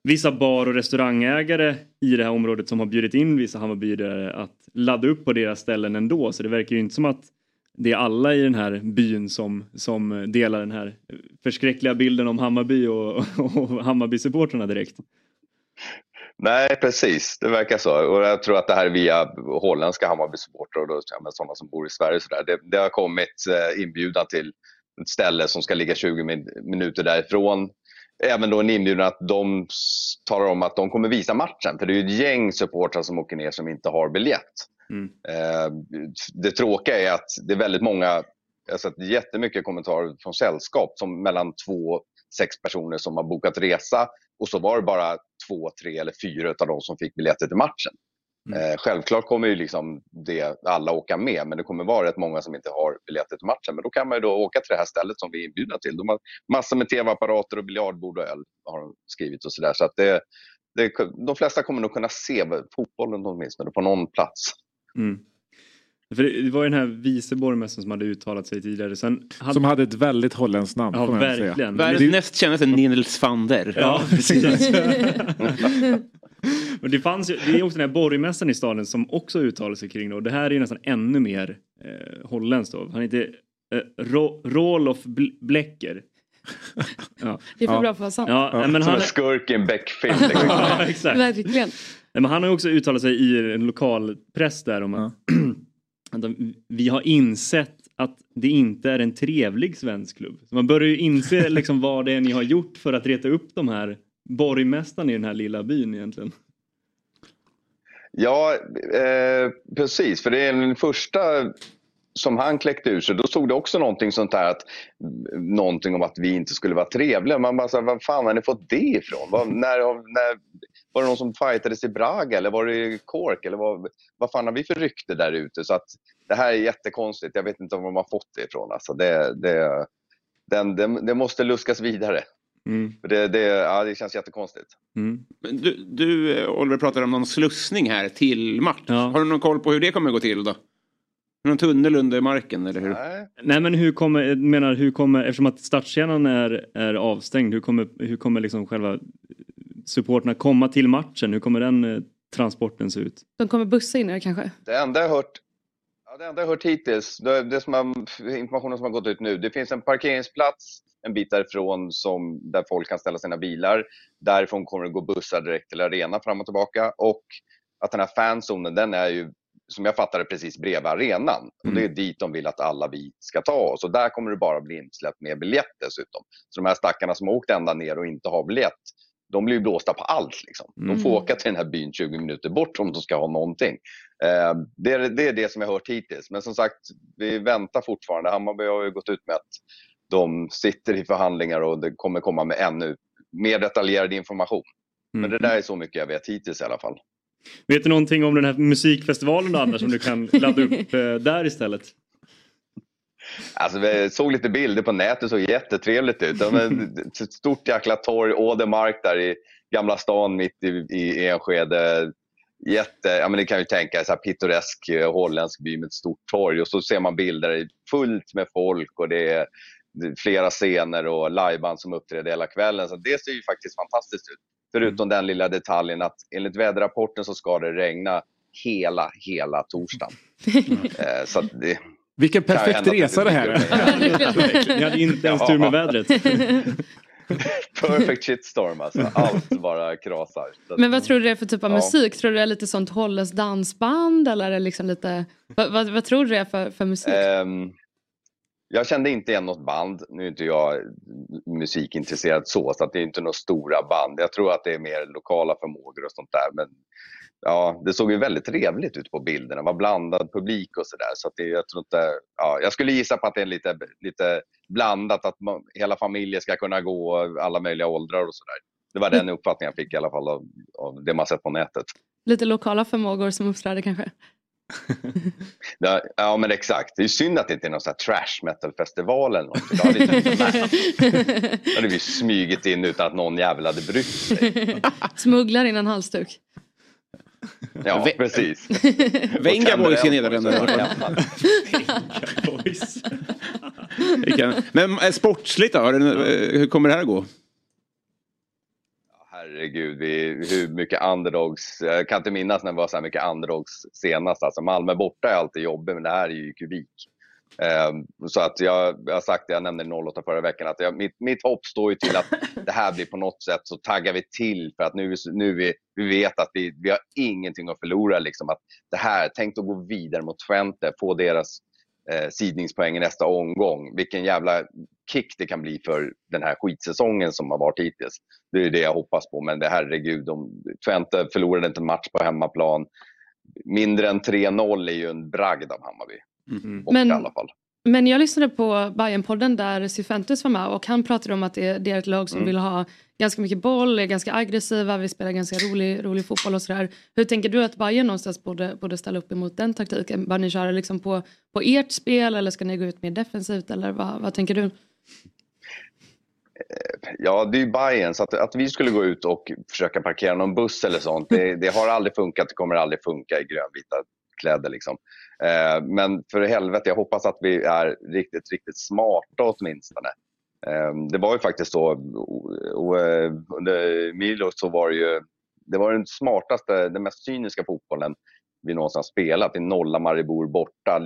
vissa bar och restaurangägare i det här området som har bjudit in vissa Hammarbyare att ladda upp på deras ställen ändå. Så det verkar ju inte som att det är alla i den här byn som, som delar den här förskräckliga bilden om Hammarby och, och Hammarby-supportrarna direkt. Nej, precis. Det verkar så. Och jag tror att det här är via holländska Hammarby-supportrar och då, ja, sådana som bor i Sverige. Så där. Det, det har kommit eh, inbjudan till ett ställe som ska ligga 20 minuter därifrån även då en inbjudan att de talar om att de kommer visa matchen. För det är ju ett gäng supportrar som åker ner som inte har biljett. Mm. Eh, det tråkiga är att det är väldigt många, jag har sett jättemycket kommentarer från sällskap som mellan två, sex personer som har bokat resa och så var det bara två, tre eller fyra av dem som fick biljetter till matchen. Mm. Eh, självklart kommer ju liksom det, alla åka med, men det kommer vara rätt många som inte har biljetter till matchen. Men då kan man då åka till det här stället som vi är inbjudna till. De har massor med tv-apparater och biljardbord och öl har de skrivit och sådär. Så att det, det, de flesta kommer nog kunna se fotbollen åtminstone på någon plats. Mm. För det var ju den här vice borgmästaren som hade uttalat sig tidigare. Sen hade... Som hade ett väldigt holländskt namn. Ja, verkligen. Världens näst kändaste Nils van der. Ja, precis. Och det, fanns ju, det är också den här borgmästaren i staden som också uttalar sig kring det och det här är ju nästan ännu mer eh, holländskt då. Han heter eh, Ro, Rolof Blecker. Ja. Det är för ja. bra för att vara sant. Ja, ja. Men Som han... en skurk i en Beck-film. Liksom. Verkligen. Men han har också uttalat sig i en lokal press där om att vi har insett att det inte är en trevlig svensk klubb. Så man börjar ju inse liksom vad det är ni har gjort för att reta upp de här borgmästaren i den här lilla byn egentligen? Ja, eh, precis. För det är den första som han kläckte ur sig, då stod det också någonting sånt där att någonting om att vi inte skulle vara trevliga. Man bara, så här, var fan har ni fått det ifrån? Var, när, när, var det någon som fightades i Braga eller var det i Cork? Eller vad, vad fan har vi för rykte där ute? Så att det här är jättekonstigt. Jag vet inte var man har fått det ifrån. Alltså det, det, den, det, det måste luskas vidare. Mm. Det, det, ja, det känns jättekonstigt. Mm. Du, du, Oliver pratar om någon slussning här till match. Ja. Har du någon koll på hur det kommer att gå till då? Någon tunnel under marken eller hur? Nej. Nej men hur kommer, menar hur kommer, eftersom att startscenen är, är avstängd, hur kommer, hur kommer liksom själva supporterna komma till matchen? Hur kommer den eh, transporten se ut? De kommer bussa in er kanske? Det enda jag hört Ja, det enda jag hört hittills, det, det som har, informationen som har gått ut nu, det finns en parkeringsplats en bit därifrån som, där folk kan ställa sina bilar. Därifrån kommer det gå bussar direkt till arenan fram och tillbaka. Och att den här fanzonen, den är ju som jag fattar det precis bredvid arenan. Och det är dit de vill att alla vi ska ta oss. Och där kommer det bara bli insläppt med biljett dessutom. Så de här stackarna som har åkt ända ner och inte har biljett, de blir ju blåsta på allt. Liksom. De får Mm. åka till den här byn 20 minuter bort om de ska ha någonting. Eh, det, är, det är det som jag har hört hittills. Men som sagt, vi väntar fortfarande. Hammarby har ju gått ut med att de sitter i förhandlingar och det kommer komma med ännu mer detaljerad information. Men det där är så mycket jag vet hittills i alla fall. Vet du någonting om den här musikfestivalen då, Anders som du kan ladda upp eh, där istället? Alltså, vi såg lite bilder på nätet, det såg jättetrevligt ut. Ett stort jäkla torg, Ådermark där i Gamla stan mitt i, i Enskede. Jätte, ja, men det kan ju tänka så här pittoresk eh, holländsk by med ett stort torg och så ser man bilder, fullt med folk och det är flera scener och liveband som uppträder hela kvällen. Så det ser ju faktiskt fantastiskt ut. Förutom den lilla detaljen att enligt väderrapporten så ska det regna hela, hela torsdagen. Eh, så det, Vilken perfekt resa det här Ni hade inte ens tur med vädret. Perfect shitstorm alltså. Allt bara krasar. Men vad tror du det är för typ av Ja. musik? Tror du det är lite sånt holländskt dansband eller är det liksom lite... Vad, vad, vad tror du det är för, för musik? Ehm, jag kände inte igen något band. Nu är inte jag musikintresserad så, så att det är inte några stora band. Jag tror att det är mer lokala förmågor och sånt där. Men ja, det såg ju väldigt trevligt ut på bilderna. Det var blandad publik och sådär. Så att det, jag, tror inte, ja, jag skulle gissa på att det är lite, lite blandat, att man, hela familjer ska kunna gå, alla möjliga åldrar och sådär. Det var den uppfattningen jag fick i alla fall av, av det man sett på nätet. Lite lokala förmågor som uppträder kanske? Ja, ja men exakt. Det är synd att det inte är någon sån här trash metal festival eller något. Då hade, hade vi smugit in utan att någon jävel hade brytt sig. Smugglar in en halsduk. Ja, precis. Venga Boys i Nederländerna. Men eh, sportsligt då? Eh, hur kommer det här att gå? Herregud, vi, hur mycket underdogs. Jag kan inte minnas när det var så här mycket underdogs senast. Alltså Malmö borta är alltid jobbigt, men det här är ju kubik. Ehm, så att jag, jag har sagt det, jag nämnde 08 förra veckan, att jag, mitt, mitt hopp står ju till att det här blir på något sätt så taggar vi till för att nu, nu vi, vi vet att vi, vi har ingenting att förlora. Liksom, att det här, tänk att gå vidare mot Twente, få deras eh, sidningspoäng i nästa omgång. Vilken jävla kick det kan bli för den här skitsäsongen som har varit hittills. Det är det jag hoppas på. Men det herregud, de, Twente förlorade inte en match på hemmaplan. Mindre än 3-0 är ju en bragd av Hammarby. Och Men- i alla fall. Men jag lyssnade på Bayern-podden där Cifuentes var med och han pratade om att det, det är ett lag som Mm. vill ha ganska mycket boll, är ganska aggressiva, vill spela ganska rolig, rolig fotboll och sådär. Hur tänker du att Bayern någonstans borde, borde ställa upp emot den taktiken? Bör ni köra liksom på, på ert spel eller ska ni gå ut mer defensivt eller vad, vad tänker du? Ja, det är ju Bayern så att, att vi skulle gå ut och försöka parkera någon buss eller sånt, det, det har aldrig funkat, det kommer aldrig funka i grönvita kläder. Liksom. Eh, men för helvete, jag hoppas att vi är riktigt, riktigt smarta åtminstone. Eh, det var ju faktiskt så, eh, under Milo så var det ju, det var den smartaste, den mest cyniska fotbollen vi någonsin har spelat. Vi nollade Maribor borta.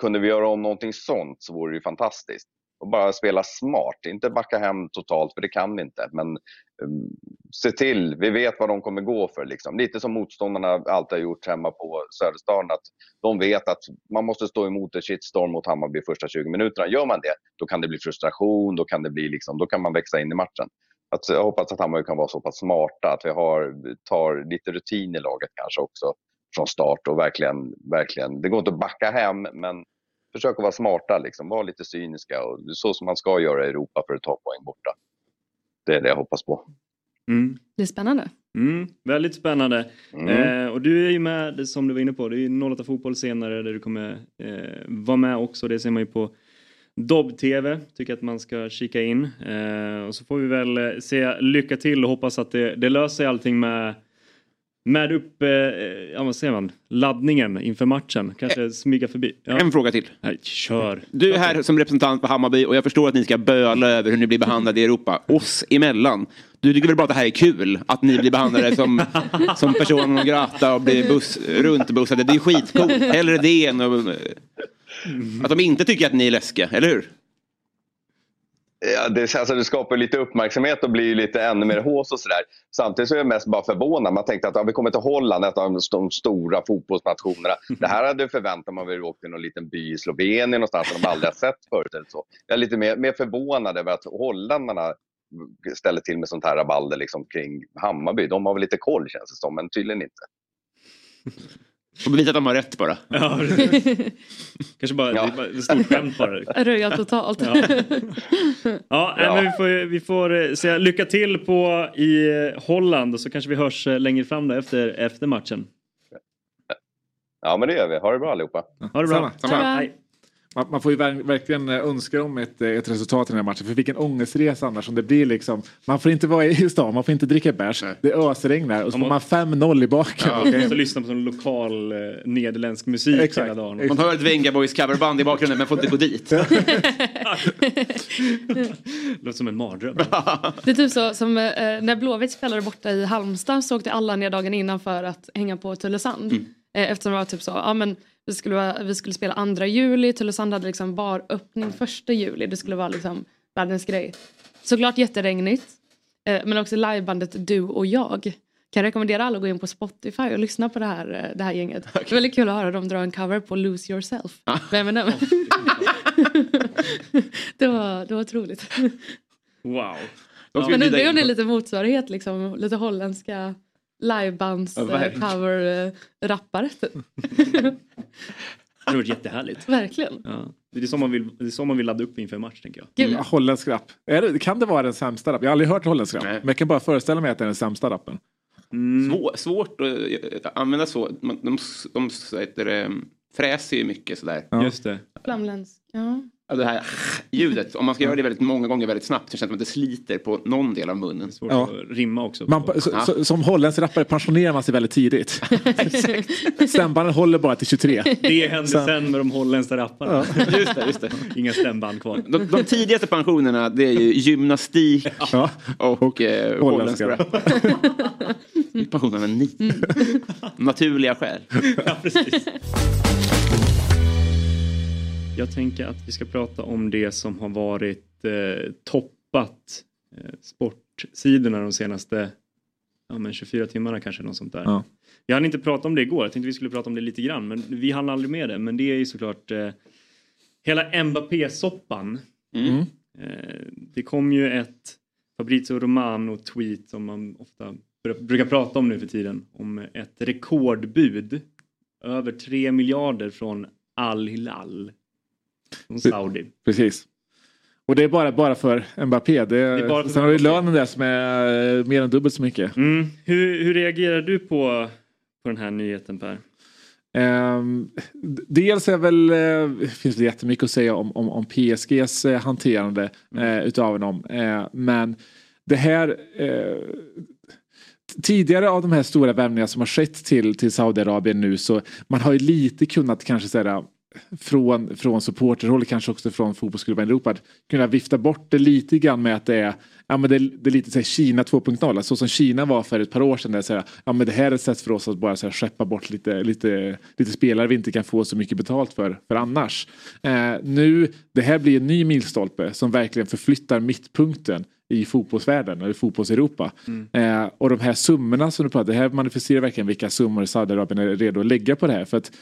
Kunde vi göra om någonting sånt så vore det ju fantastiskt och bara spela smart. Inte backa hem totalt, för det kan vi inte. Men um, se till, vi vet vad de kommer gå för. Liksom. Lite som motståndarna alltid har gjort hemma på Söderstaden. Att de vet att man måste stå emot en shitstorm mot Hammarby första 20 minuterna. Gör man det, då kan det bli frustration, då kan, det bli liksom, då kan man växa in i matchen. Att, jag hoppas att Hammarby kan vara så pass smarta att vi har, tar lite rutin i laget kanske också från start och verkligen, verkligen, det går inte att backa hem men försök att vara smarta, liksom. var lite cyniska och så som man ska göra i Europa för att ta poäng borta. Det är det jag hoppas på. Mm. Det är spännande. Mm, väldigt spännande. Mm. Eh, och du är ju med, som du var inne på, det är ju 08 Fotboll senare där du kommer eh, vara med också. Det ser man ju på Dobb-TV, tycker att man ska kika in. Eh, och så får vi väl eh, säga lycka till och hoppas att det, det löser sig allting med med upp, eh, ja vad säger man, laddningen inför matchen. Kanske smyga förbi. Ja. En fråga till. Nej, kör. Du är här som representant för Hammarby och jag förstår att ni ska böla över hur ni blir behandlade i Europa. Oss emellan. Du tycker väl bara att det här är kul? Att ni blir behandlade som, som personer non grata och blir buss, runtbussade. Det är skitcoolt. Hellre det än att, att de inte tycker att ni är läskiga, eller hur? Ja, det, alltså, det skapar lite uppmärksamhet och blir lite ännu mer hås och sådär. Samtidigt så är jag mest bara förvånad. Man tänkte att ja, vi kommer till Holland, ett av de stora fotbollsnationerna. Det här hade förväntat man väl åkt till någon liten by i Slovenien någonstans som de aldrig har sett förut. Eller så. Jag är lite mer, mer förvånad över att holländarna ställer till med sånt här rabalder liksom, kring Hammarby. De har väl lite koll känns det som, men tydligen inte. Och bevisa att de har rätt bara. Ja, Kanske bara, ja. bara ett stort skämt bara. Röja totalt. Ja, ja, ja. Men vi får, vi får eh, säga lycka till på i Holland och så kanske vi hörs eh, längre fram då efter, efter matchen. Ja men det gör vi. Ha det bra allihopa. Ha det bra. Samma. Samma. Hej. Man, man, får ju verkligen eh, önska om ett, ett resultat i den här matchen. För vilken ångestresa annars om det blir liksom. Man får inte vara i stan, man får inte dricka bärs. Det ösregnar och så får man 5-0 i baken. Ja, okay. Så lyssna på sån lokal eh, nederländsk musik Exakt. hela dagen. Man hör ett Venga Boys coverband i bakgrunden men får inte gå dit. Låter som en mardröm. det är typ så som eh, när Blåvitt spelade borta i Halmstad så åkte alla ner dagen innan för att hänga på Tylösand. Mm. Eh, eftersom det var typ så, ja men vi skulle, vi skulle spela andra juli, Tylösand hade liksom baröppning första juli. Det skulle vara liksom världens grej. Såklart jätteregnigt. Eh, men också livebandet Du och jag. Kan rekommendera alla att gå in på Spotify och lyssna på det här, eh, det här gänget. Okay. Det är väldigt kul att höra dem dra en cover på Lose Yourself. Ah. Eminem. det, var, det var otroligt. Wow. Men undrar om det är lite motsvarighet, liksom, lite holländska livebands ja, cover äh, rappare. Det hade varit jättehärligt. Verkligen. Ja. Det, är så man vill, det är så man vill ladda upp inför en match tänker jag. Mm. Holländsk rap. Det, kan det vara den sämsta rappen? Jag har aldrig hört holländsk rap. Men jag kan bara föreställa mig att det är den sämsta rappen. Mm. Svår, svårt att använda så. De, de, de, de fräser ju mycket sådär. Ja. Just det. Flamländsk. Ja det här ljudet, om man ska göra det väldigt många gånger väldigt snabbt så känns det som att det sliter på någon del av munnen. Svårt ja. att rimma också. Man, så, ja. så, som holländsk rappare pensionerar man sig väldigt tidigt. Stämbanden håller bara till 23. Det händer sen, sen med de holländska rapparna. Ja. Just det, just det. Inga stämband kvar. De, de tidigaste pensionerna det är ju gymnastik ja. och, och eh, holländsk rap. Pensionerna nio. Mm. Naturliga skäl. Ja, precis. Jag tänker att vi ska prata om det som har varit eh, toppat eh, sportsidorna de senaste ja, men 24 timmarna kanske. Något sånt där. Ja. Jag hann inte prata om det igår, jag tänkte vi skulle prata om det lite grann men vi hann aldrig med det. Men det är ju såklart eh, hela Mbappé-soppan. Mm. Eh, det kom ju ett Fabrizio Romano-tweet som man ofta brukar prata om nu för tiden. Om ett rekordbud. Över 3 miljarder från Al Hilal från Saudi. Precis. Och det är bara, bara för Mbappé. Det, det är bara sen har du lönen där som är eh, mer än dubbelt så mycket. Mm. Hur, hur reagerar du på, på den här nyheten Per? Um, dels är väl, uh, finns det jättemycket att säga om, om, om PSGs uh, hanterande uh, utav dem. Men det här tidigare av de här stora värvningarna som har skett till, till Saudiarabien nu så man har ju lite kunnat kanske säga från, från supporterhåll, kanske också från fotbollsklubben Europa, kunna vifta bort det lite grann med att det är, ja, men det, det är lite så här, Kina 2.0, alltså, så som Kina var för ett par år sedan. Där, så här, ja, men det här är ett sätt för oss att bara så här, skeppa bort lite, lite, lite spelare vi inte kan få så mycket betalt för, för annars. Eh, nu, det här blir en ny milstolpe som verkligen förflyttar mittpunkten i fotbollsvärlden eller fotbollseuropa. Mm. Eh, och de här summorna som du pratar, det här manifesterar verkligen vilka summor Saudiarabien är redo att lägga på det här. För att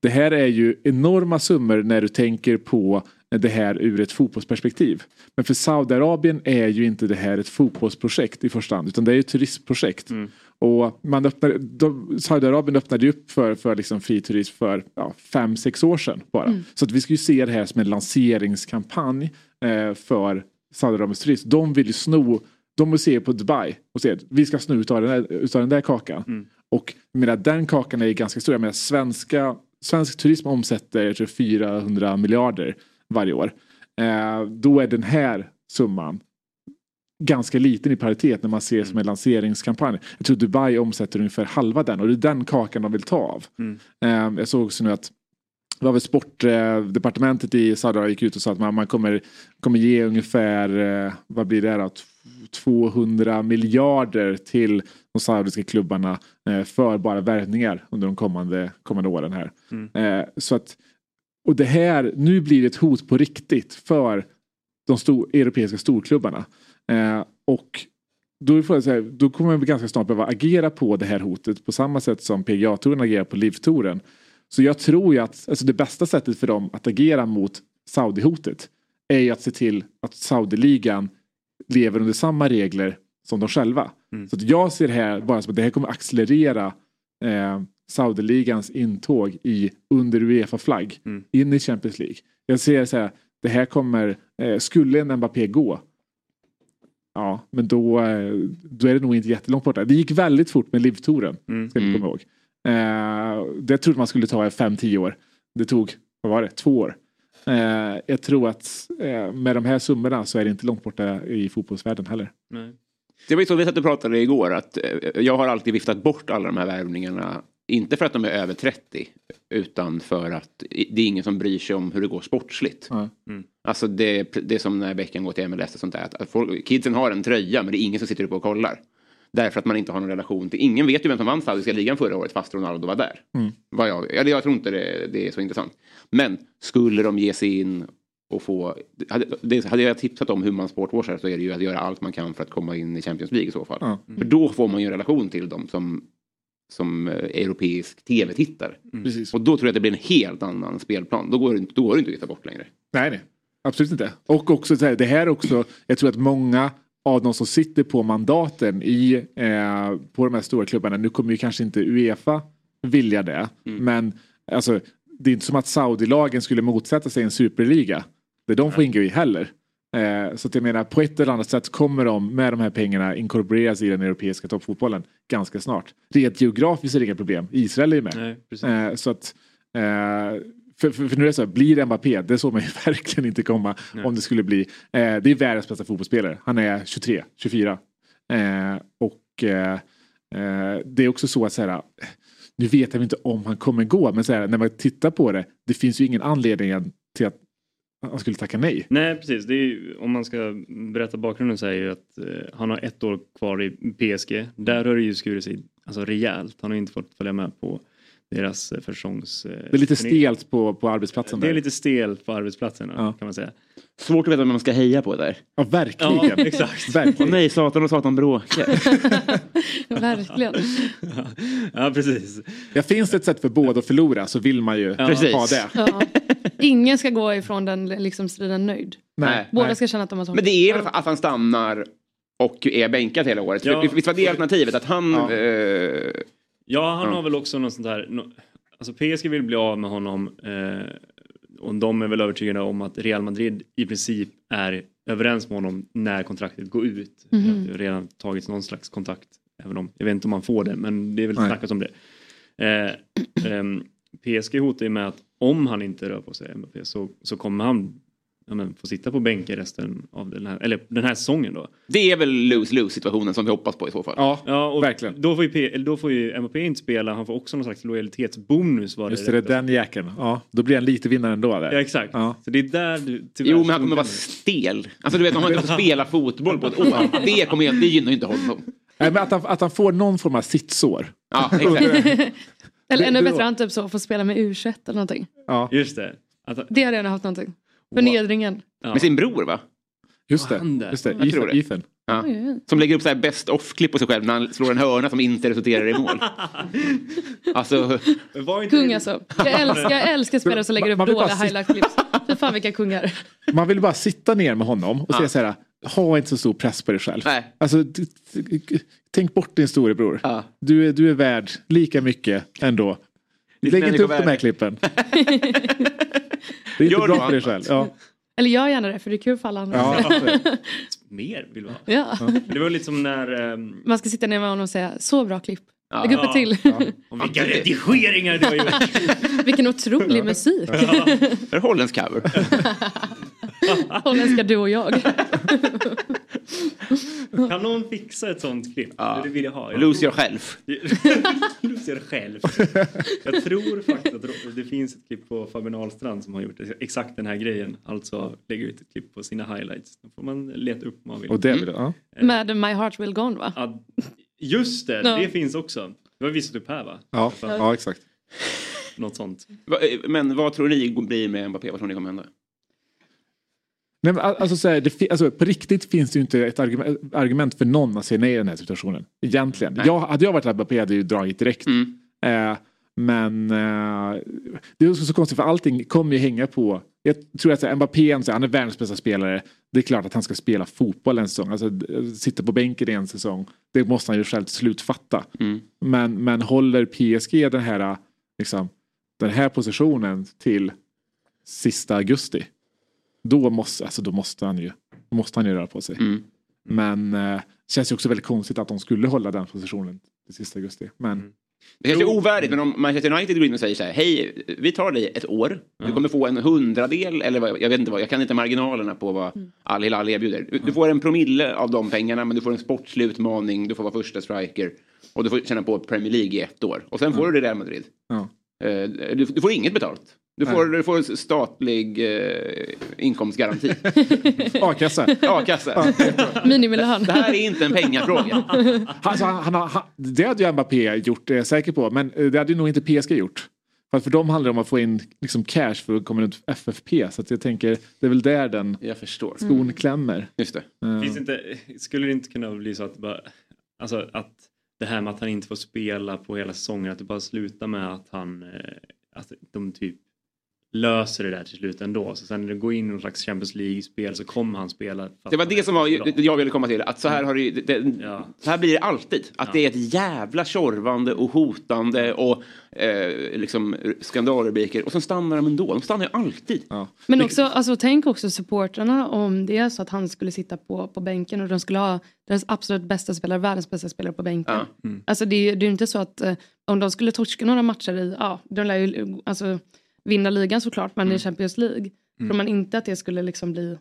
det här är ju enorma summor när du tänker på det här ur ett fotbollsperspektiv. Men för Saudiarabien är ju inte det här ett fotbollsprojekt i första hand utan det är ett turistprojekt. Mm. Och man öppnar, de, Saudiarabien öppnade upp för, för liksom fri turism för ja, fem, sex år sedan bara. Mm. Så att vi ska ju se det här som en lanseringskampanj eh, för Saudiarabiens turism. De vill ju sno, de vill se på Dubai och säga att vi ska sno utav den där, utav den där kakan. Mm. Och jag menar, den kakan är ganska stor. Jag menar, svenska svensk turism omsätter tror, 400 miljarder varje år. Eh, då är den här summan ganska liten i paritet när man ser som en lanseringskampanj. Jag tror Dubai omsätter ungefär halva den och det är den kakan de vill ta av. Mm. Eh, jag såg också nu att det var väl sportdepartementet i Saudiarabien gick ut och sa att man, man kommer, kommer ge ungefär, eh, vad blir det då, 200 miljarder till de saudiska klubbarna eh, för bara värvningar under de kommande, kommande åren här. Mm. Eh, så att, och det här, nu blir det ett hot på riktigt för de stor, europeiska storklubbarna. Och då, får jag säga, då kommer vi ganska snart behöva agera på det här hotet på samma sätt som PGA-touren agerar på LIV-touren. Så jag tror ju att alltså det bästa sättet för dem att agera mot Saudi-hotet är ju att se till att Saudi-ligan lever under samma regler som de själva. Mm. Så att jag ser det här bara som att det här kommer accelerera eh, Saudi-ligans intåg i, under Uefa-flagg Mm. in i Champions League. Jag ser så här, det här kommer, eh, skulle en Mbappé gå Ja, men då, eh, då är det nog inte jättelångt borta. Det gick väldigt fort med Liv-touren, Mm. ska vi komma ihåg. Eh, det trodde man skulle ta 5-10 år. Det tog, vad var det, två år. Eh, jag tror att eh, med de här summorna så är det inte långt borta i fotbollsvärlden heller. Nej. Det var ju så vi satt och pratade igår att eh, jag har alltid viftat bort alla de här värvningarna. Inte för att de är över 30 utan för att det är ingen som bryr sig om hur det går sportsligt. Mm. Alltså det, det är som när Beckham går till MLS och sånt där. Att- Att folk, kidsen har en tröja men det är ingen som sitter uppe och kollar. Därför att man inte har någon relation till... Ingen vet ju vem som vann Saudiska ligan förra året fast Ronaldo var där. Mm. Vad jag, eller jag tror inte det, det är så intressant. Men skulle de ge sig in och få... Hade, det, hade jag tipsat om hur man sportwashar så är det ju att göra allt man kan för att komma in i Champions League i så fall. Ja. För då får man ju en relation till dem som, som eh, europeisk tv-tittare. Precis. Och då tror jag att det blir en helt annan spelplan. Då går det, inte- då går det inte att vifta bort längre. Nej, nej. Absolut inte. Och också så här, det här också, jag tror att många av de som sitter på mandaten i, eh, på de här stora klubbarna, nu kommer ju kanske inte Uefa vilja det, men alltså, det är inte som att Saudilagen skulle motsätta sig en superliga där de får ingå i heller. Eh, så att jag menar, på ett eller annat sätt kommer de med de här pengarna inkorporeras i den europeiska toppfotbollen ganska snart. Rent geografiskt är det inga problem. Israel är ju med. Nej. Eh, så att, eh, för, för, för nu är det så här, blir det Mbappé, det såg man ju verkligen inte komma om det skulle bli. Eh, det är världens bästa fotbollsspelare. Han är 23, 24. Eh, och eh, eh, det är också så att så här, nu vet jag inte om han kommer gå, men så här, när man tittar på det, det finns ju ingen anledning till att han skulle tacka nej. Nej precis, ju, om man ska berätta bakgrunden så är ju att eh, han har ett år kvar i PSG. Där har det ju skurit sig alltså, rejält. Han har inte fått följa med på deras eh, försäsongs... Eh, Det är lite stelt på, på arbetsplatsen. Det är där. lite stelt på arbetsplatserna Ja. kan man säga. Svårt att veta vem man ska heja på där. Ja, verkligen. Ja, exakt. verkligen. Åh nej, Satan och Satan bråkar. Verkligen. ja precis. Ja, finns det ett sätt för båda att förlora så vill man ju Precis. ha det. Ja. Ingen ska gå ifrån den liksom, striden nöjd. Nej. Båda nej. ska känna att de har tagit Men det är väl att han stannar och är bänkad hela året. Ja. Visst var det alternativet? Att han... Ja. Eh, Ja, han Ja. har väl också något sånt här... Alltså PSG vill bli av med honom eh, och de är väl övertygade om att Real Madrid i princip är överens med honom när kontraktet går ut. Mhm. Det har redan tagits någon slags kontakt. Även om, jag vet inte om man får det, men det är väl snackat om det. Eh, ehm, PSG hotar ju med att om han inte rör på sig, Mbappé, så, så kommer han ja, men, få sitta på bänken resten av den här, eller den här säsongen då. det är väl lose-lose situationen som vi hoppas på i så fall. Ja, Ja, och verkligen. Då får, ju då får ju Mbappé inte spela, han får också någon slags lojalitetsbonus. Var Just det, det är den jäkeln. Ja, då blir han lite vinnare ändå. Där. Ja exakt. Ja. Så det är där du tyvärr Jo, men han kommer vara stel. Alltså du vet, om han inte får spela fotboll på ett år. Det, kommer, det gynnar ju inte honom. Nej, men att, han, att han får någon form av sittsår. Ja, exakt. Eller ännu Det- det bättre, han typ så får spela med U21 eller någonting. Ja, Just det. Att, Det hade jag gärna haft någonting. Förnedringen. ja. Med sin bror va? just det. Just det. Jag tror det. Ethan. Ja. Som lägger upp så här best off-klipp på sig själv när han slår en hörna som inte resulterar i mål. Alltså, Var inte Kung alltså. Jag älskar, jag älskar spelare som lägger upp dåliga highlight-clips. Fy fan vilka kungar. Man vill bara sitta ner med honom och Ja. säga så här. Ha inte så stor press på dig själv. nej. Alltså, tänk bort din storebror. Ja. Du, är, du är värd lika mycket ändå. Ditt Lägg inte upp de här klippen. Det är inte Gör bra för dig själv. Ja. Eller gör gärna det för det är kul för alla andra. Ja. Mer vill du ha. Ja. Det var lite som när... ehm, Man ska sitta ner med honom och säga så bra klipp. Ja. Lägg upp ett till. om vilka redigeringar du har gjort. Vilken otrolig musik. För holländsk cover. Holländska du och jag. Kan någon fixa ett sånt klipp? Ja. Det vill jag ha. Jag Lose tror- yourself. Lose yourself. Jag tror faktiskt att det finns ett klipp på Fabian Ahlstrand som har gjort exakt den här grejen. Alltså lägger ut ett klipp på sina highlights. Då får man leta upp om man vill. Och det vill ja. Med My Heart Will Go On va? Ja, just det, Ja. det finns också. Det har visat upp här va? Ja, ja exakt. Något sånt. Eh, Men vad tror ni blir med Mbappé? Vad tror ni kommer hända? Nej, men al- alltså, så här, det alltså, på riktigt finns det ju inte ett argument, argument för någon att säga nej i den här situationen. Egentligen. Jag, hade jag varit Mbappé hade jag ju dragit direkt. Mm. Eh, men eh, det är så konstigt för allting kommer ju hänga på. Jag tror att här, Mbappé han är världens bästa spelare. Det är klart att han ska spela fotboll en säsong. Alltså, d- sitta på bänken i en säsong. Det måste han ju själv till slut fatta. Mm. Men, men håller PSG den här, liksom, den här positionen till sista augusti. Då måste, alltså, då måste, han ju, då måste han ju röra på sig. Mm. Men eh, det känns ju också väldigt konstigt att de skulle hålla den positionen till sista augusti. Men Det kanske är ovärdigt, men om Manchester United går in och säger så här, hej, vi tar dig ett år. Du kommer få en hundradel, eller vad, jag vet inte vad, jag kan inte marginalerna på vad Al Hilal erbjuder. Du, du får en promille av de pengarna, men du får en sportslig utmaning, du får vara första striker och du får känna på Premier League i ett år. Och sen får du det Real Madrid. Eh, Du, du får inget betalt. Du får, du får statlig eh, inkomstgaranti. A-kassa. A-kassa. Minimilön. Det här är inte en pengafråga. Alltså, han, han, han, det hade ju Mbappé gjort, det är jag säker på. Men eh, det hade ju nog inte PSG gjort. För, för dem handlar det om att få in liksom, cash för att komma runt FFP. Så att jag tänker, det är väl där den Jag förstår. skon klämmer. Just det. Eh, Finns inte, skulle det inte kunna bli så att, det bara, alltså att det här med att han inte får spela på hela säsongen, att det bara slutar med att han, eh, att de typ löser det där till slut ändå. Så sen när det går in i någon slags Champions League-spel så kommer han spela. Det var det som var, bra. jag ville komma till. Att så här, har det, det, Ja. så här blir det alltid. Att det är ett jävla tjorvande och hotande och eh, liksom skandalrubriker. Och sen stannar de ändå. De stannar ju alltid. Men också, alltså, tänk också supportrarna om det är så att han skulle sitta på, på bänken och de skulle ha deras absolut bästa spelare, världens bästa spelare på bänken. Ja. Mm. Alltså det, är ju- det är ju inte så att eh, om de skulle torska några matcher i, ja, de lär ju alltså, vinna ligan såklart, men i Champions League, tror man inte att det skulle liksom bli...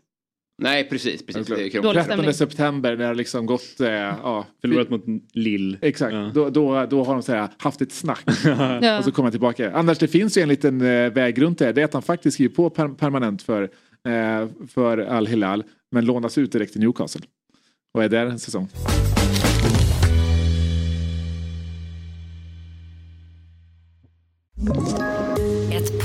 Nej, precis. precis. Det är Dålig krångligt. stämning. 13 september när det har liksom gått... Eh, ja, Förlorat mot Lill. Exakt, Ja. då, då, då har de så här, haft ett snack. Ja. Och så kommer han tillbaka. Annars det finns ju en liten eh, väg runt det. Det är att han faktiskt skriver på per, permanent för, eh, för Al Hilal. Men lånas ut direkt till Newcastle. Och är där en säsong.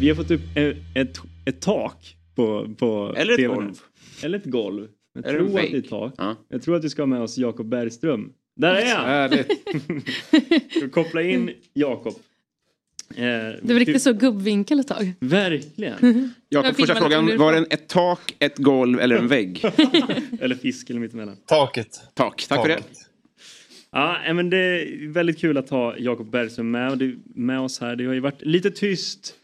Vi har fått upp ett, ett, ett tak på, på Eller ett golv. Eller ett golv. Jag Eller tror en att det är tak. Ja. Jag tror att vi ska ha med oss Jakob Bergström. Där är han! Härligt. Koppla in Jakob. Eh, Det var riktigt så gubbvinkel ett tag. Verkligen. Jakob, första frågan. Var det en- ett tak, ett golv eller en vägg? Eller fisk eller mittemellan. Taket. Tak. Tack för det. Ja, men det är väldigt kul att ha Jakob Bergström med, med oss här. Det har ju varit lite tyst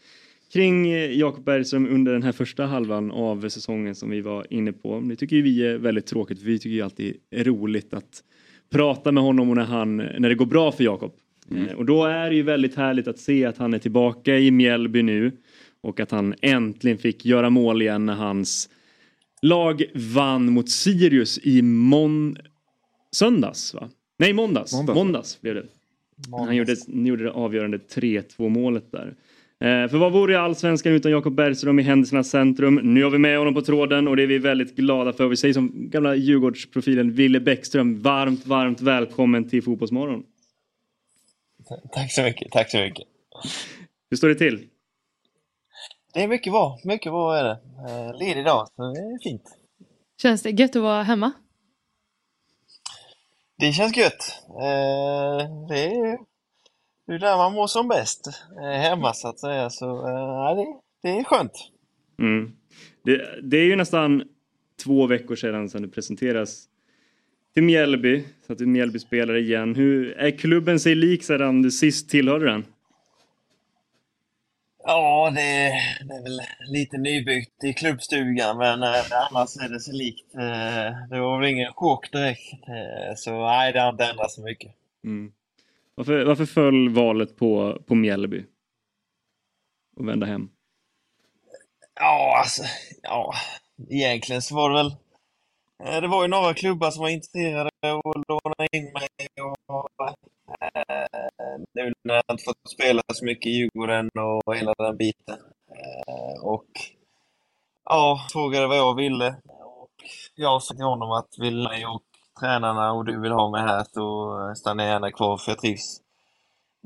kring eh, Jakob Bergström under den här första halvan av säsongen som vi var inne på. Det tycker ju vi är väldigt tråkigt. för Vi tycker ju alltid är roligt att prata med honom och när, han, när det går bra för Jakob. Eh, Och då är det ju väldigt härligt att se att han är tillbaka i Mjällby nu och att han äntligen fick göra mål igen när hans lag vann mot Sirius i mån... söndags. Va? Nej, måndags. Måndags. Måndags, blev det. Han gjorde, gjorde det avgörande 3-2 målet där. Eh, för vad vore allsvenskan utan Jakob Bergström i händelsernas centrum? Nu har vi med honom på tråden och det är vi väldigt glada för. Vi säger som gamla Djurgårdsprofilen Ville Bäckström, varmt, varmt välkommen till Fotbollsmorgon. Tack så mycket, tack så mycket. Hur står det till? Det är mycket bra, mycket bra är det. Eh, Ledig dag, så det är fint. Känns det gött att vara hemma? Det känns gött. Eh, det är det är där man mår som bäst. Eh, hemma så att säga. Så ja, det, det är skönt. Mm. Det, det är ju nästan två veckor sedan sedan du presenteras till Mjällby, så att du är Mjällby-spelare igen. Hur är klubben sig lik sedan du sist tillhörde den? Ja, det, det är väl lite nybyggt i klubbstugan, men eh, annars är det så likt. Eh, det var väl ingen chock direkt. Eh, så nej, det har inte ändrats så mycket. Mm. Varför, varför föll valet på, på Mjällby? Och vända hem? Ja, alltså, ja, egentligen så var det väl... Eh, det var ju några klubbar som var intresserade och lånade in mig. Och, eh, nu när jag inte fått spela så mycket i Djurgården och hela den biten. Eh, och ja, frågade vad jag ville. Och jag sa till honom att vill jag och tränarna och du vill ha mig här så stannar jag gärna kvar för jag trivs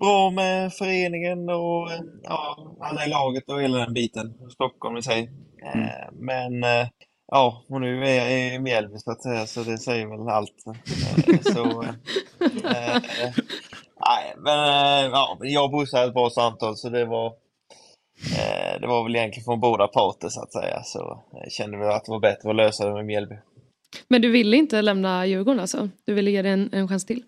bra med föreningen och ja, alla i laget och hela den biten. Stockholm i sig. Eh, Men eh, ja, och nu är jag i Mjällby så att säga, så det säger väl allt. Eh, Så, eh, nej, men ja, jag och Bosse hade ett bra samtal så det var det var väl egentligen från båda parter så att säga. Så jag kände väl att det var bättre att lösa det med Mjällby. Men du ville inte lämna Djurgården alltså? Du ville ge det en, en chans till?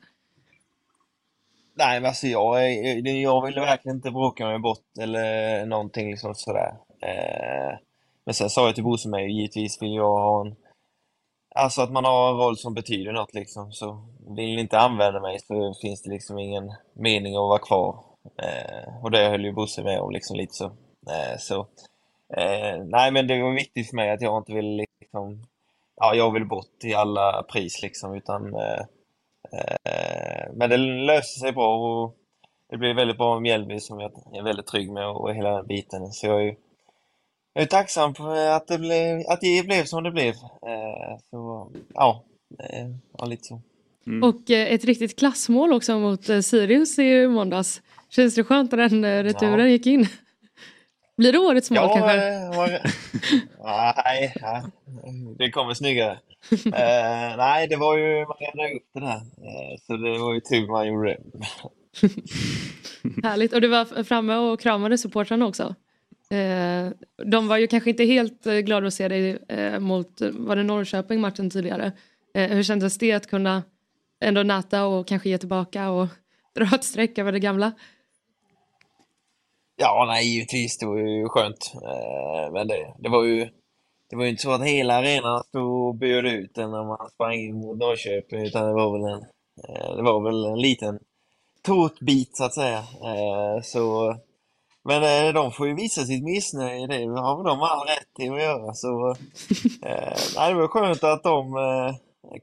Nej, men alltså jag, jag ville verkligen inte bråka mig bort eller någonting liksom sådär. Eh, men sen sa jag till Bosse mig, givetvis vill jag ha en... Alltså att man har en roll som betyder något liksom. Så vill ni inte använda mig så finns det liksom ingen mening att vara kvar. Eh, och det höll ju Bosse med om liksom lite så. Eh, så nej, men det var viktigt för mig att jag inte ville liksom... Ja, jag vill bort till alla pris liksom, utan... Eh, Eh, Men det löste sig bra och det blev väldigt bra med Mjällby som jag är väldigt trygg med och hela den biten. Så jag är, jag är tacksam för att det blev, att det blev som det blev. Eh, Så ja, eh, ja lite så. Och eh, ett riktigt klassmål också mot eh, Sirius i måndags. Känns det skönt att den eh, returen gick in? Blir det årets mål kanske? eh, var- nej, ja, det kommer snyggare. Eh, nej, det var ju, man räddade upp det där. Eh, så det var ju tur man gjorde det. Härligt. Och du var framme och kramade supportrarna också. Eh, de var ju kanske inte helt glada att se dig mot, var det Norrköping matchen tidigare? Hur kändes det att kunna ändå näta och kanske ge tillbaka och dra ett streck över det gamla? Ja, nej, givetvis. Det var ju skönt. Eh, Men det, det var ju det var ju inte så att hela arenan stod och bjöd ut en när man sprang in mot Norrköping, utan det var väl en, eh, det var väl en liten tårtbit så att säga. Eh, Så, men de får ju visa sitt missnöje, det har väl de all rätt till att göra. Så, nej, det var skönt att de,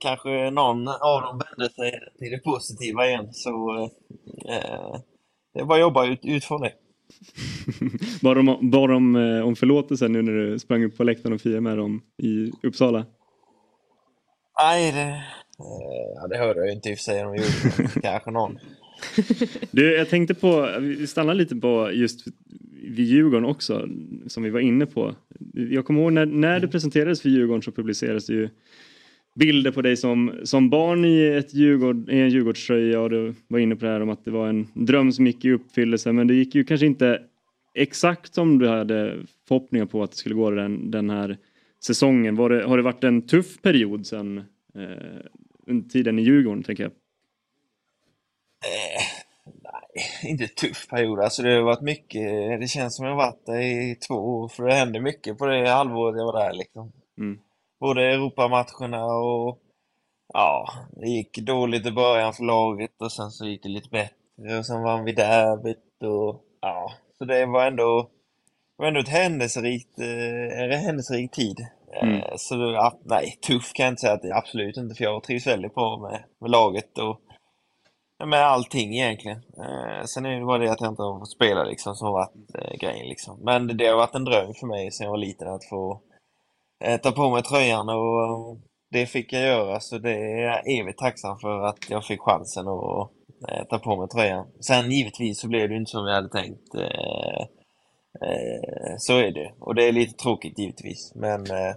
kanske någon av dem vände sig till det positiva igen. Så det är bara att jobba ut, utifrån det. Bad de, bad de eh, om förlåtelse nu när du sprang upp på läktaren och firade med dem i Uppsala? Nej, det, eh, ja, det hörde jag inte i och för sig om de gjorde, kanske någon. Du, jag tänkte på, vi stannar lite på just vid Djurgården också, som vi var inne på. Jag kommer ihåg när, när du presenterades för Djurgården så publicerades det ju bilder på dig som, som barn i, ett Djurgård, i en Djurgårdströja och du var inne på det här om att det var en dröm som gick i uppfyllelse men det gick ju kanske inte exakt som du hade förhoppningar på att det skulle gå den, den här säsongen. Var det, har det varit en tuff period sen eh, tiden i Djurgården tänker jag? Inte tuff period, alltså det har varit mycket, det känns som jag varit där i två år, för det hände mycket på det halvåret jag var där liksom. Mm. Både Europamatcherna och ja, det gick dåligt i början för laget och sen så gick det lite bättre och sen vann vi derbyt och ja, så det var ändå, det var ändå ett händelserikt, eh, en händelserik tid. Mm. Eh, Så det, ja, nej, tuff kan jag inte säga att det är absolut inte, för jag trivs väldigt bra med, med laget och med allting egentligen. Eh, sen är det bara det att jag inte har fått spela liksom som varit eh, grejen liksom. Men det, det har varit en dröm för mig sen jag var liten att få ta på mig tröjan och eh, det fick jag göra så det är jag evigt tacksam för att jag fick chansen att eh, ta på mig tröjan. Sen givetvis så blev det inte som jag hade tänkt. Eh, eh, så är det. Och det är lite tråkigt givetvis. Men eh,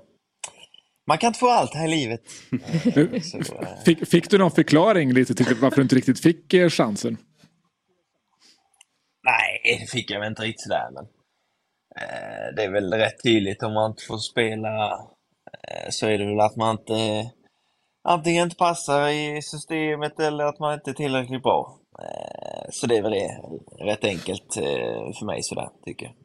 man kan inte få allt här i livet. Eh, så, eh, Fick, fick du någon förklaring lite till varför du inte riktigt fick eh, chansen? Nej, det fick jag väl inte riktigt sådär, men eh, Eh, det är väl rätt tydligt om man inte får spela eh, så är det väl att man inte antingen inte passar i systemet eller att man inte är tillräckligt bra. Eh, så det är väl det, rätt enkelt för mig sådär, tycker jag.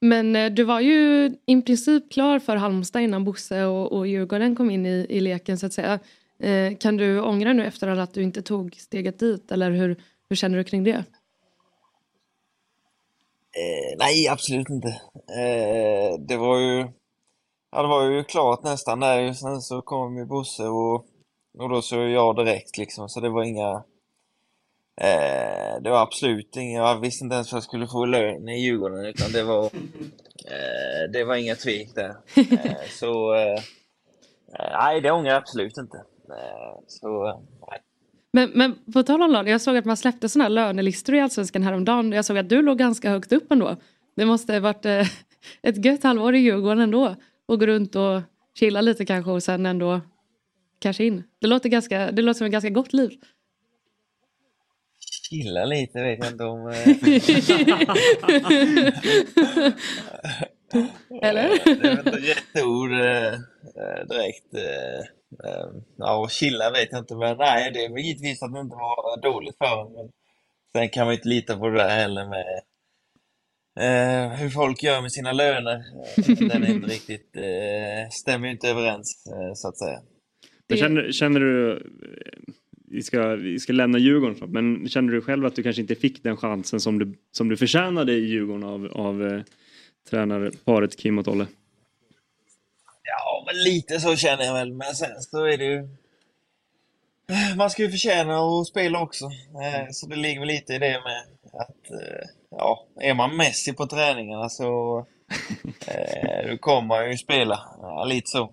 Men du var ju i princip klar för Halmstad innan Bosse och, och Djurgården kom in i, i leken så att säga. Kan du ångra nu efter att du inte tog steget dit eller hur, hur känner du kring det? Eh, nej, absolut inte. Eh, det var ju Ja, det var ju klart nästan där. Sen så kom ju Bosse och, och då så jag direkt liksom. Så det var inga... Eh, det var absolut inga... Jag visste inte ens vad jag skulle få lön i Djurgården. Utan det var... Eh, det var inga tvek där. Eh, så... Eh, eh nej, det ångrar jag absolut inte. Eh, så... Eh, nej. Men, men på tal om lön, jag såg att man släppte sådana här lönelistor i Allsvenskan häromdagen. Jag såg att du låg ganska högt upp ändå. Det måste ha varit eh, ett gött halvår i Djurgården ändå. Och gå runt och chilla lite kanske och sen ändå kanske in. Det låter, ganska, det låter som ett ganska gott liv. Chilla lite vet jag inte om... Eller? Det är väl inte rätt ord eh, eh, direkt. eh, Ja, och chilla vet jag inte, men nej, det är givetvis att det inte var dåligt för honom. Men sen kan man ju inte lita på det där heller med hur folk gör med sina löner. Eh, Den är inte riktigt, stämmer ju inte överens, så att säga. Men känner, känner du, vi ska, vi ska lämna Djurgården men känner du själv att du kanske inte fick den chansen som du, som du förtjänade i Djurgården av, av tränarparet Kim och Tolle? Ja, men lite så känner jag väl. Men sen så är det ju... Man ska ju förtjäna att spela också. Eh, Så det ligger väl lite i det med att, eh, ja, är man Messi på träningarna så eh, då kommer man ju spela. Ja, lite så.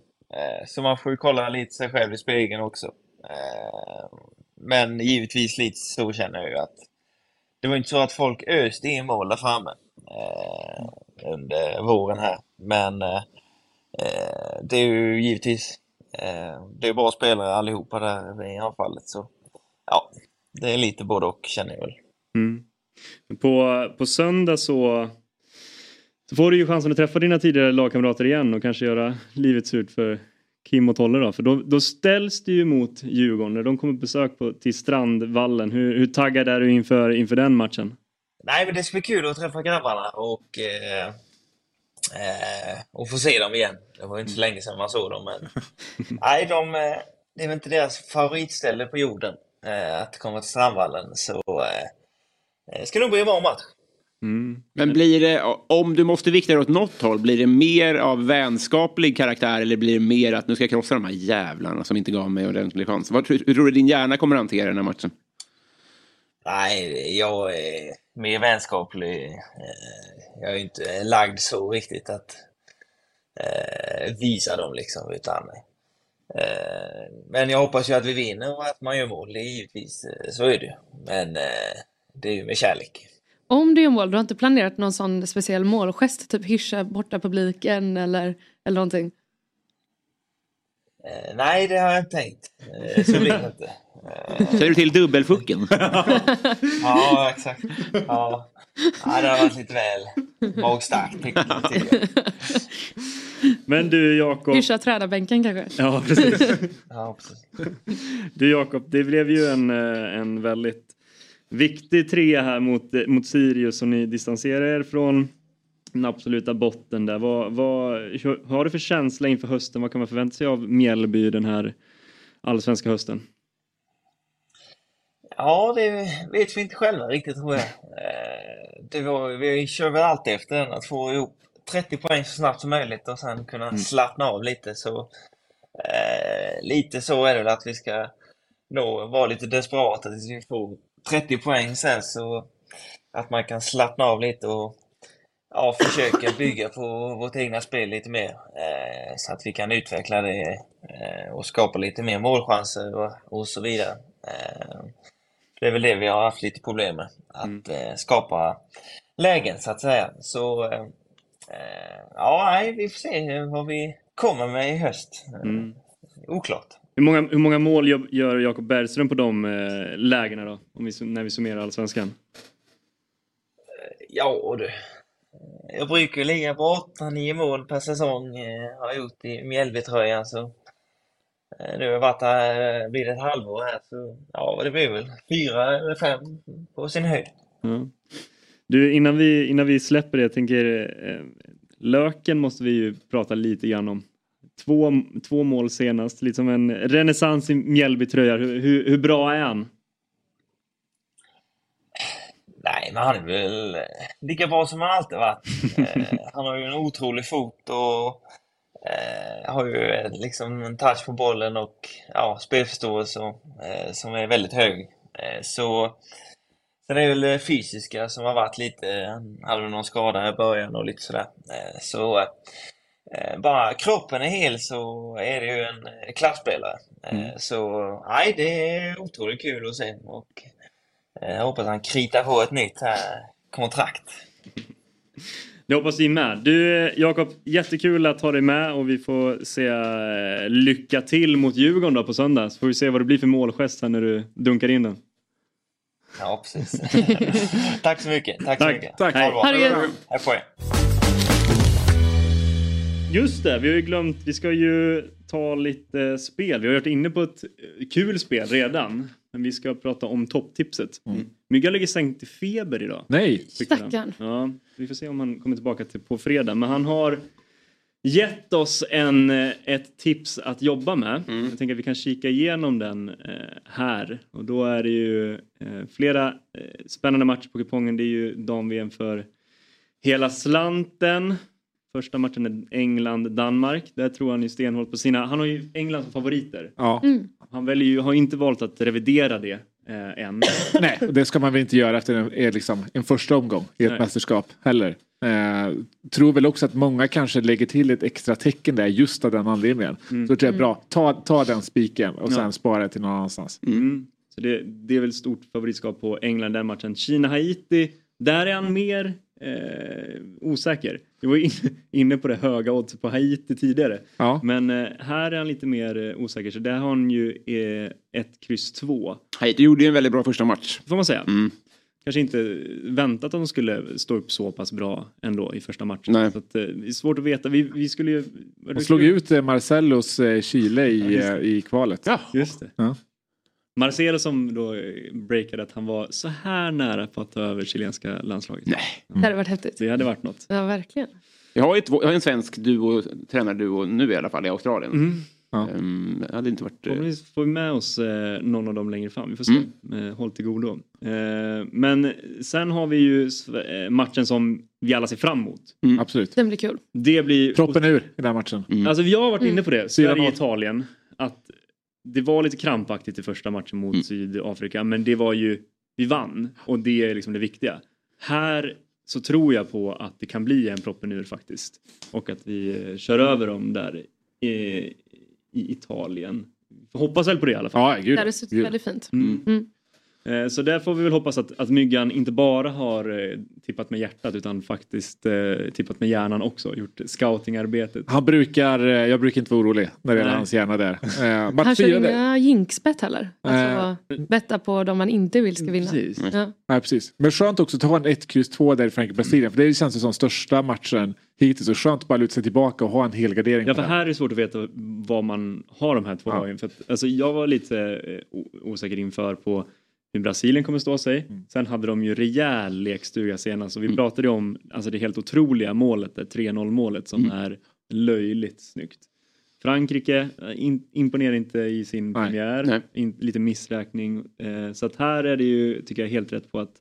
Så man får ju kolla lite sig själv i spegeln också. Men givetvis lite så känner jag ju att det var inte så att folk öste in mål där framme eh, under våren här. Men eh, eh, det är ju givetvis eh, det är bra spelare allihopa där i anfallet. Så ja, det är lite både och känner jag väl. Mm. På, på söndag så, så får du ju chansen att träffa dina tidigare lagkamrater igen och kanske göra livet surt för Kim och Tolle då. För då, då ställs du ju mot Djurgården när de kommer på besök på, till Strandvallen. Hur, hur taggad är du inför, inför den matchen? Nej, men det ska bli kul att träffa grabbarna och, eh, eh, och få se dem igen. Det var ju inte så länge sedan man såg dem, men nej, de, eh, det är väl inte deras favoritställe på jorden eh, att komma till Strandvallen, så eh, det ska nog bli en bra match. Men blir det, om du måste vikta dig åt något håll, blir det mer av vänskaplig karaktär eller blir det mer att nu ska jag krossa de här jävlarna som inte gav mig ordentlig chans? Vad, tror- hur tror du din hjärna kommer att hantera den här matchen? Nej, jag är mer vänskaplig. Eh, Jag är inte lagd så riktigt att eh, visa dem liksom, utan eh, men jag hoppas ju att vi vinner och att man gör mål, det är givetvis, så är det ju. Men det är ju med kärlek. Om du gör mål, du har inte planerat någon sån speciell målgest? Typ hyscha borta publiken eller, eller någonting? Nej, det har jag inte tänkt. Så blir det inte. Eh, Känner du till dubbelfucken? ja, exakt. Ja. ja, det har varit lite väl magstarkt. Men du Jakob. Hyscha tränarbänken kanske? Ja, precis. Ja, precis. Du Jakob, det blev ju en, eh, en väldigt viktig trea här mot, eh, mot Sirius och ni distanserar er från den absoluta botten där. Vad, vad har du för känsla inför hösten? Vad kan man förvänta sig av Mjällby den här allsvenska hösten? Ja, det vet vi inte själva riktigt tror jag. Eh, Det var, vi kör väl alltid efter den, att få ihop 30 poäng så snabbt som möjligt och sen kunna slappna av lite. Så, eh, lite så är det väl att vi ska nå, vara lite desperata tills vi får 30 poäng sen så att man kan slappna av lite och ja, försöka bygga på vårt egna spel lite mer. Eh, så att vi kan utveckla det eh, och skapa lite mer målchanser och, och så vidare. Eh, det är väl det vi har haft lite problem med. Att eh, skapa lägen så att säga. Så eh, eh, ja, nej, vi får se vad vi kommer med i höst. Mm. Oklart. Hur många, hur många mål gör- Jakob Bergström på de lägena då? Om vi, när vi summerar allsvenskan? Ja du. jag brukar ligga på 8-9 mål per säsong. Har jag gjort i Mjällbytröjan. Så, nu har jag varit här, blir det ett halvår här. Så, ja, det blir väl fyra eller fem på sin höjd. Ja. Du, innan vi, innan vi släpper det, jag tänker eh, Löken måste vi ju prata lite grann om. Två, två mål senast, lite som en renässans i Mjällbytröja. Hur, hur, hur bra är han? Nej, men han är väl lika bra som han alltid varit. Eh, han har ju en otrolig fot och eh, har ju eh, liksom en touch på bollen och ja, spelförståelse eh, som är väldigt hög. Eh, så Sen är det väl det fysiska som har varit lite, han hade väl någon skada i början och lite sådär. Eh, så eh, bara kroppen är hel så är det ju en klasspelare. Mm. Så nej, det är otroligt kul att se och jag hoppas han kritar på ett nytt här kontrakt. Det hoppas vi med. Du Jakob, jättekul att ha dig med och vi får se lycka till mot Djurgården då på söndag. Så får vi se vad det blir för målgest när du dunkar in den. Ja, precis. Tack så mycket. Tack, Tack. så mycket. Tack. Ha det bra. Hej. Hej på er. Just det, vi har ju glömt, vi ska ju ta lite spel. Vi har varit inne på ett kul spel redan. Men vi ska prata om topptipset. Mm. Mygga ligger sänkt i feber idag. Nej! Stackarn. Ja, vi får se om han kommer tillbaka till på fredag. Men han har gett oss en, ett tips att jobba med. Mm. Jag tänker att vi kan kika igenom den eh, här. Och då är det ju eh, flera eh, spännande matcher på kupongen. Det är ju dam-VM för hela slanten. Första matchen är England-Danmark. Där tror han ju stenhårt på sina... Han har ju England som favoriter. Ja. Mm. Han väljer ju, har inte valt att revidera det eh, än. Nej, och det ska man väl inte göra efter en, är liksom en första omgång i ett Nej. mästerskap heller. Eh, tror väl också att många kanske lägger till ett extra tecken där just av den anledningen. Mm. Så det är bra, ta, ta den spiken och sen Ja. spara till någon annanstans. Mm. Så det, det är väl stort favoritskap på England den matchen. Kina-Haiti, där är han mer eh, osäker. Vi var in, inne på det höga oddset på Haiti tidigare. Ja. Men eh, här är han lite mer eh, osäker. Så där har han ju eh, ett kryss två. Haiti gjorde ju en väldigt bra första match. Får man säga. Mm. Kanske inte väntat att de skulle stå upp så pass bra ändå i första matchen. Nej. Så att, eh, det är svårt att veta. Vi, vi skulle ju... De slog ut eh, Marcellos eh, Chile i, Ja, just det. i kvalet. Just det. Ja. Marcelo som då eh, breakade att han var så här nära på att ta över chilenska landslaget. Nej. Det hade varit häftigt. Det hade varit något. Ja, verkligen. Jag har, ett, jag har en svensk duo, tränarduo nu i alla fall i Australien. Mm. Ja. Ehm, det hade inte varit... eh, Förhoppningsvis får vi med oss eh, någon av dem längre fram. Vi får se. Mm. Eh, håll till godo. Eh, men sen har vi ju eh, matchen som vi alla ser fram emot. Absolut. Den blir kul. Det blir... Proppen ur i den matchen. Mm. Alltså jag har varit inne på det, 4-0. Sverige-Italien. Att det var lite krampaktigt i första matchen mot Mm. Sydafrika. Men det var ju, vi vann. Och det är liksom det viktiga. Här så tror jag på att det kan bli en proppen ur faktiskt. Och att vi eh, kör över dem där i, i Italien. Hoppas väl på det i alla fall. Ja, gud. Det hade suttit väldigt fint. Mm. Mm. Eh, Så där får vi väl hoppas att, att Myggan inte bara har eh, tippat med hjärtat utan faktiskt eh, tippat med hjärnan också. Gjort scoutingarbetet. Han brukar, eh, jag brukar inte vara orolig när det gäller hans hjärna där. Eh, Han kör inga jinxbett heller. Alltså betta på de man inte vill ska vinna. Precis. Ja. Nej, precis. Men skönt också att ta en 1, kryss 2 där i Frankrike-Brasilien. För det känns ju som största matchen hittills. Och skönt att bara luta sig tillbaka och ha en helgardering. Ja, på för här är det svårt att veta vad man har de här två Ja. lagen. För att, alltså, jag var lite eh, osäker inför på hur Brasilien kommer stå sig. Mm. Sen hade de ju rejäl lekstuga senast och vi pratade ju om alltså, det helt otroliga målet, det 3-0 målet som Mm. är löjligt snyggt. Frankrike eh, in, imponerar inte i sin Nej. premiär, Nej. in, lite missräkning. Eh, så att här är det ju, tycker jag, helt rätt på att,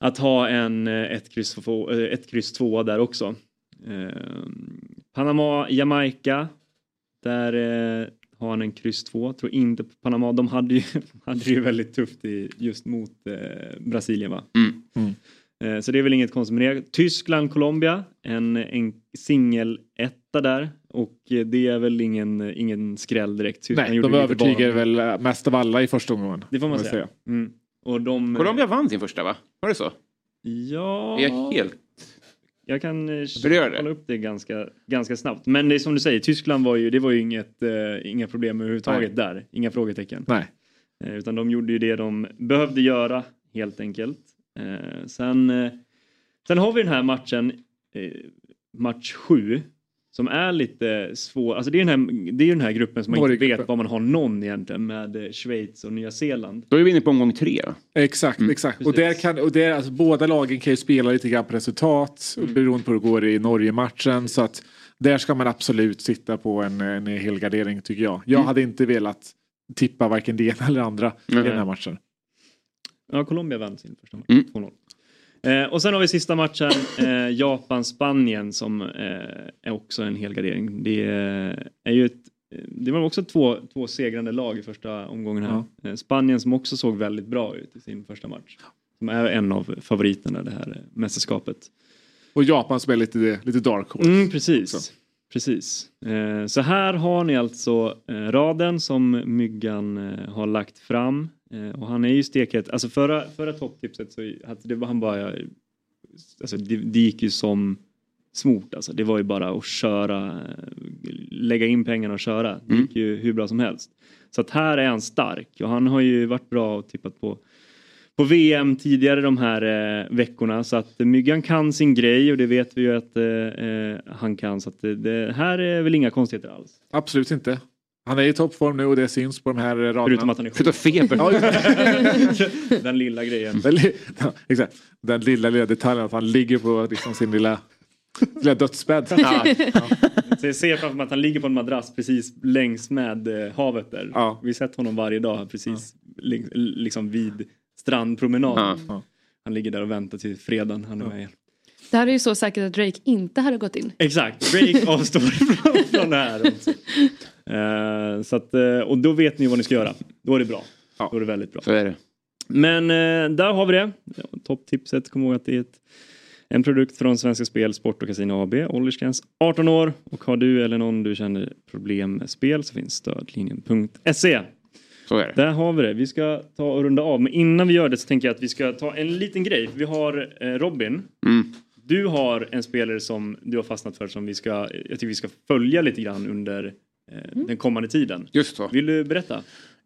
att ha en eh, ett kryss, två, eh, ett kryss där också. Eh, Panama, Jamaica. Där eh, har han en kryss 2. Tror inte på Panama. De hade ju, hade ju väldigt tufft i, just mot eh, Brasilien va? Mm. Mm. Eh, så det är väl inget konstigt med det. Tyskland, Colombia. En, en singel etta där. Och eh, det är väl ingen, ingen skräll direkt. Tyskland Nej, de övertygar bara- väl mest av alla i första omgången. Det får man Får säga. Mm. Och de, Colombia vann sin första va? Var det så? Ja, Är jag helt... jag kan eh, kolla upp det ganska, ganska snabbt. Men det är som du säger, Tyskland var ju, det var ju inget, eh, inga problem överhuvudtaget där. Inga frågetecken. Nej. Eh, utan de gjorde ju det de behövde göra helt enkelt. Eh, sen, eh, Sen har vi den här matchen, eh, match 7. Som är lite svår, alltså det är den här, det är den här gruppen som man inte vet var man har någon egentligen med eh, Schweiz och Nya Zeeland. Då är vi inne på omgång tre. Exakt, exakt. Och, där kan, och där, alltså, båda lagen kan ju spela lite grann på resultat Mm. beroende på hur det går i Norge-matchen. Så att där ska man absolut sitta på en, en helgardering tycker jag. Jag Mm. hade inte velat tippa varken det ena eller andra i Nej. den här matchen. Ja, Colombia vann sin första match. Mm. 2-0. Eh, och sen har vi sista matchen, eh, Japan-Spanien som eh, är också en helgardering. Det är, är ju ett, det var också två, två segrande lag i första omgången här. Eh, Spanien som också såg väldigt bra ut i sin första match. Som är en av favoriterna i det här eh, mästerskapet. Och Japan som är lite, lite dark horse. Mm, precis. Precis. Eh, så här har ni alltså eh, raden som Myggan eh, har lagt fram. Och han är ju stekhet. Alltså förra, förra topptipset så det var han bara... Alltså det, det gick ju som smort alltså. Det var ju bara att köra, lägga in pengarna och köra. Det gick ju hur bra som helst. Så att här är han stark och han har ju varit bra och tippat på på VM tidigare de här eh, veckorna så att Myggan kan sin grej och det vet vi ju att eh, eh, han kan så att det, det här är väl inga konstigheter alls. Absolut inte. Han är i toppform nu och det syns på de här raderna. Förutom att han är Förutom feber. Ja, Den lilla grejen. Den, li- ja, exakt. Den lilla, lilla detaljen att han ligger på liksom sin lilla, lilla dödsbädd. Ja. Så jag ser framför mig att han ligger på en madrass precis längs med eh, havet där. Vi har sett honom varje dag precis li- liksom vid strandpromenaden. Ja. Han ligger där och väntar till fredagen. Han är med igen. Det här är ju så säkert att Drake inte hade gått in. Exakt, Drake avstår från, från det här. Eh, så att, eh, och då vet ni vad ni ska göra. Då är det bra. Då är det väldigt bra. Så är det. Men eh, där har vi det. Ja, Topptipset, kom ihåg att det är ett, en produkt från Svenska Spel, Sport och Casino AB. Åldersgräns 18 år. Och har du eller någon du känner problem med spel så finns stödlinjen.se. Så är det. Där har vi det. Vi ska ta och runda av. Men innan vi gör det så tänker jag att vi ska ta en liten grej. Vi har eh, Robin. Mm. Du har en spelare som du har fastnat för som vi ska, jag tycker vi ska följa lite grann under eh, den kommande tiden. Just så. Vill du berätta?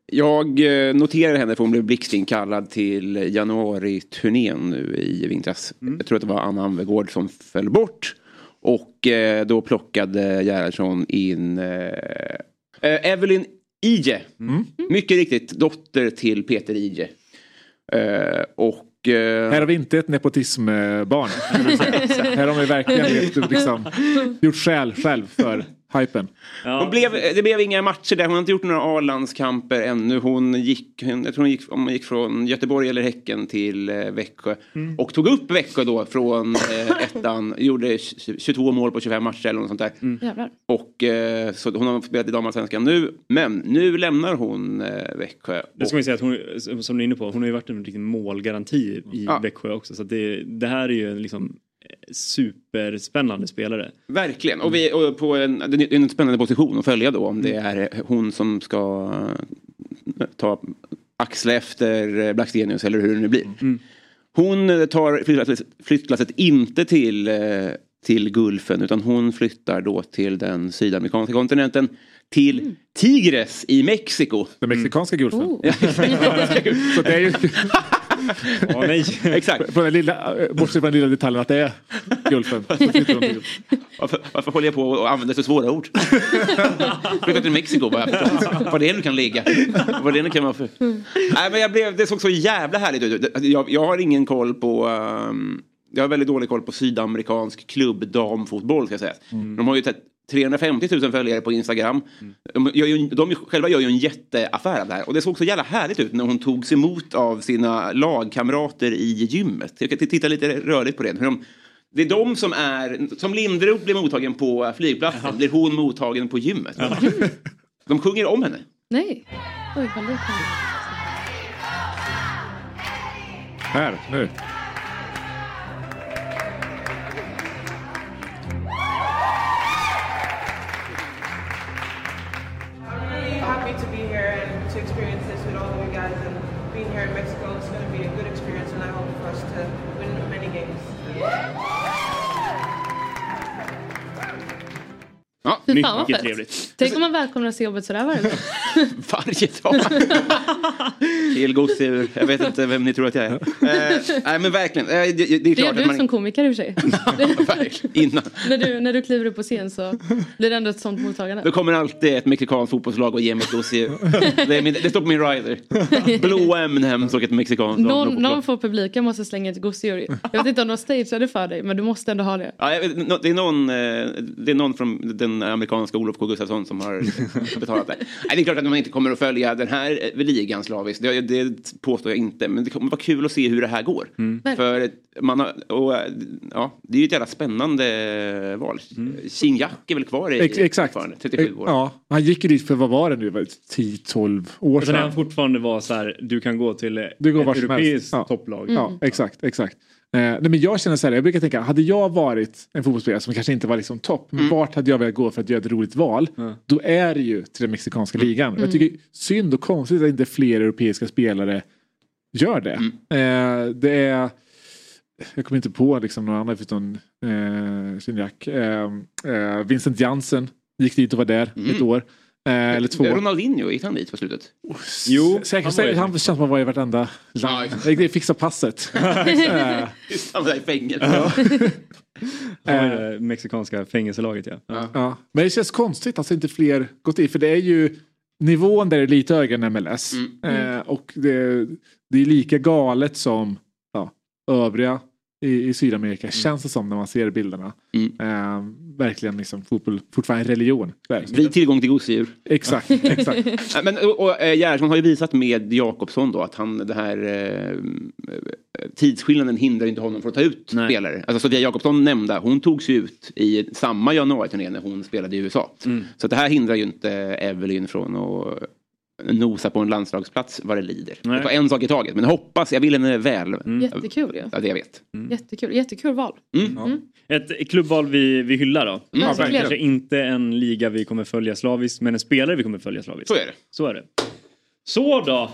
Jag eh, noterade henne för hon blev blixtinkallad till januari-turnén nu i vintras. Jag tror att det var Anna Anvegård som föll bort. Och eh, då plockade Gerhardsson in eh, Evelyn Ije. Mycket riktigt dotter till Peter Ije. Eh, och eh, Här har vi inte ett nepotismbarn. Här har vi verkligen liksom, gjort skäl själv för hypen. Hon blev, det blev inga matcher där. Hon har inte gjort några A-landskamper ännu. Hon gick, hon- jag tror hon gick, om hon gick från Göteborg eller Häcken till eh, Växjö. Mm. Och tog upp Växjö då från eh, ettan. Gjorde tj- 22 mål på 25 matcher eller något sånt där. Mm. Jävlar. Och eh, så hon har spelat i damallsvenskan nu. Men nu lämnar hon eh, Växjö. Det ska man ju säga att hon, som du är inne på, hon har ju varit en riktig målgaranti i Ja. Växjö också. Så det, det här är ju en liksom superspännande spelare. Verkligen. Och, vi, och på en, det är en spännande position att följa då. Om det är hon som ska eh, ta axla efter eh, Blackstenius eller hur det nu blir. Hon eh, tar flyttlasset, flyttlasset inte till, till Gulfen utan hon flyttar då till den sydamerikanska kontinenten. Till Tigres i Mexiko. Den mexikanska Gulfen. Oh. Så det är ju... Ja, nej. Exakt. På den lilla, eh, bortsett från den lilla detaljen att det är Gulfen. Varför, varför håller jag på och använder så svåra ord? Flytta till Mexiko vad förstått. Var det nu kan ligga. Vad det nu kan vara för... Nej, men jag blev, det såg så jävla härligt ut. Jag, jag har ingen koll på... ehm, jag har väldigt dålig koll på sydamerikansk klubbdamfotboll ska jag säga. De har ju 350 000 följare på Instagram. De, gör ju, de själva gör ju en jätteaffär av det här. Och det såg så jävla härligt ut när hon togs emot av sina lagkamrater i gymmet. Jag kan titta lite rörligt på det. Hur de, det är de som är, som Linderoth blir mottagen på flygplatsen, blir hon mottagen på gymmet. De sjunger om henne. Nej. Oj, vad? Här, nu. Ja, Fan mycket trevligt. Tänk om man välkomnar sig till jobbet sådär varje dag. Varje dag. Kill gosedjur. Jag vet inte vem ni tror att jag är. Eh, nej men verkligen. Eh, det, det är Det klart är att du man... som komiker i och för sig. Innan. när, du, när du kliver upp på scen så blir det ändå ett sånt mottagande. Då kommer alltid ett mexikanskt fotbollslag och ger mig ett gosedjur. Det, min- det står på min rider. Blåa M&M's och ett mexikanskt lag. Någon, någon får publiken måste slänga ett gosedjur. Jag vet inte om de stageade för dig men du måste ändå ha det. Ja, vet, det, är någon, eh, det är någon från den amerikanska Olof K Gustafsson som har betalat det. Nej, det är klart att man inte kommer att följa den här eh, ligan slaviskt. Det, det påstår jag inte. Men det kommer vara kul att se hur det här går. För eh, man har, och, eh, ja, det är ju ett jävla spännande val. Gignac är väl kvar i Ex- exakt. fortfarande, 37 år. Ja, han gick ju dit för vad var det nu? 10-12 år sen när han sedan. fortfarande var så här, du kan gå till Du går ett europeiskt Ja. topplag. Ja, exakt, exakt. Eh, nej, men jag känner så här, jag brukar tänka, hade jag varit en fotbollsspelare som kanske inte var liksom topp, men vart hade jag velat gå för att göra ett roligt val? Då är det ju till den mexikanska ligan. Mm. Jag tycker synd och konstigt att inte fler europeiska spelare gör det. Eh, det är, jag kommer inte på liksom någon annan förutom eh, Gignac. Eh, eh, Vincent Jansen gick dit och var där ett år. Eh, eller två. Ronaldinho, gick han dit på slutet? Jo, säkert. han Han, känns som att han var i vartenda land. Jag fixa passet. Eh, Just han var där i fängelse. I det mexikanska fängelselaget ja. Ja. Men det känns konstigt att inte fler gått in. För det är ju nivån där är lite högre än MLS. Eh, och det, det är lika galet som ja, övriga i, i Sydamerika. Känns det som när man ser bilderna. Eh, verkligen liksom fotboll, fortfarande en religion. Fri tillgång till gosedjur. Exakt, exakt. Men, och, och, eh, Gerhardsson har ju visat med Jakobsson då att han, det här eh, tidsskillnaden hindrar inte honom från att ta ut spelare. Alltså Sofia Jakobsson nämnda, hon togs ju ut i samma januariturné när hon spelade i USA. Mm. Så det här hindrar ju inte Evelyn från att nosa på en landslagsplats vad det lider. Nej. Det var en sak i taget, men jag hoppas, jag vill henne väl. Jättekul ju. Ja, det jag vet. Jättekul, jättekul val. Mm. Ett klubbval vi, vi hyllar då. Ja. Kanske inte en liga vi kommer följa slaviskt, men en spelare vi kommer följa slaviskt. Så är det. Så är det. Så då.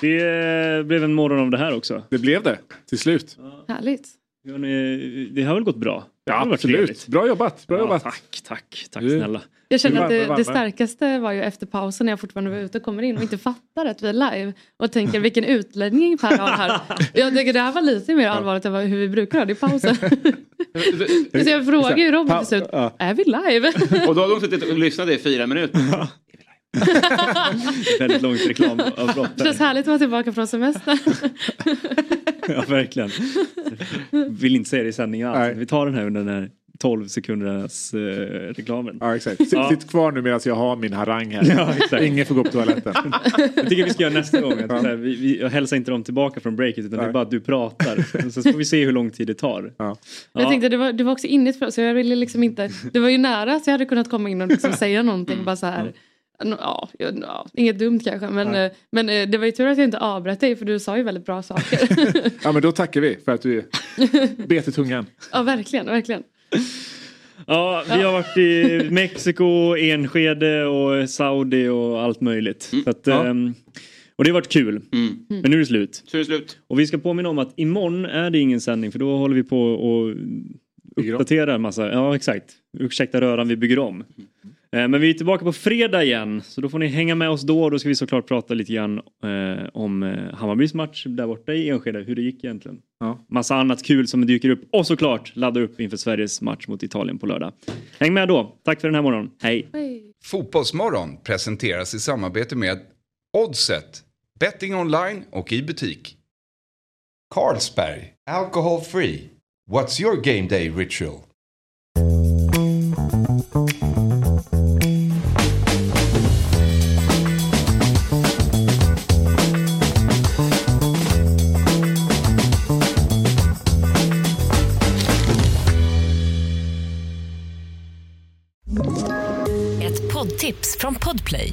Det blev en morgon av det här också. Det blev det, till slut. Härligt. Ja, ni- Det har väl gått bra? Ja, absolut. Bra jobbat. Bra Ja, jobbat. tack, tack, tack Du- snälla. Jag känner att det, det starkaste var ju efter pausen när jag fortfarande var ute och kommer in och inte fattar att vi är live och tänker vilken utläggning Per har här. Jag tycker det här var lite mer allvarligt än hur vi brukar ha det i pausen. Så jag frågar ju Robin till slut, är vi live? Och då har de suttit och lyssnat i fyra minuter. Väldigt långt reklamavbrott. Det känns härligt att vara tillbaka från semester. Ja, verkligen. Vill inte säga det i sändningen alls. Vi tar den här under den här 12 sekundernas eh, reklamen. Ja, exakt. Sitt, Ja. sitt kvar nu medan jag har min harang här. Ja, exakt. Ingen får gå på toaletten. Jag tycker vi ska göra nästa gång. Att, så här, vi, vi, jag hälsar inte dem tillbaka från breaket utan det är bara att du pratar. Så får vi se hur lång tid det tar. Ja. Jag tänkte det var, det var också inne för oss, så jag ville liksom inte, det var ju nära så jag hade kunnat komma in och liksom säga någonting bara så här. Ja, ja, ja, inget dumt kanske men, eh, men eh, det var ju tur att jag inte avbröt dig för du sa ju väldigt bra saker. Ja, men då tackar vi för att du bet i tungan. ja verkligen, verkligen. Ja, vi har varit i Mexiko, Enskede och Saudi och allt möjligt. Så att, Ja. ehm, och det har varit kul. Men nu är det slut. Så är det slut. Och vi ska påminna om att imorgon är det ingen sändning för då håller vi på och Uppdaterar en massa. Ja exakt. Ursäkta röran, vi bygger om. Eh, Men vi är tillbaka på fredag igen så då får ni hänga med oss då. Då ska vi såklart prata lite grann eh, om eh, Hammarbys match där borta i Enskede. Hur det gick egentligen. Ja. Massa annat kul som dyker upp och såklart ladda upp inför Sveriges match mot Italien på lördag. Häng med då. Tack för den här morgonen. Hej! Fotbollsmorgon presenteras i samarbete med Oddset, betting online och i butik. Carlsberg, alcohol free. What's your game day ritual? Ett poddtips från Podplay.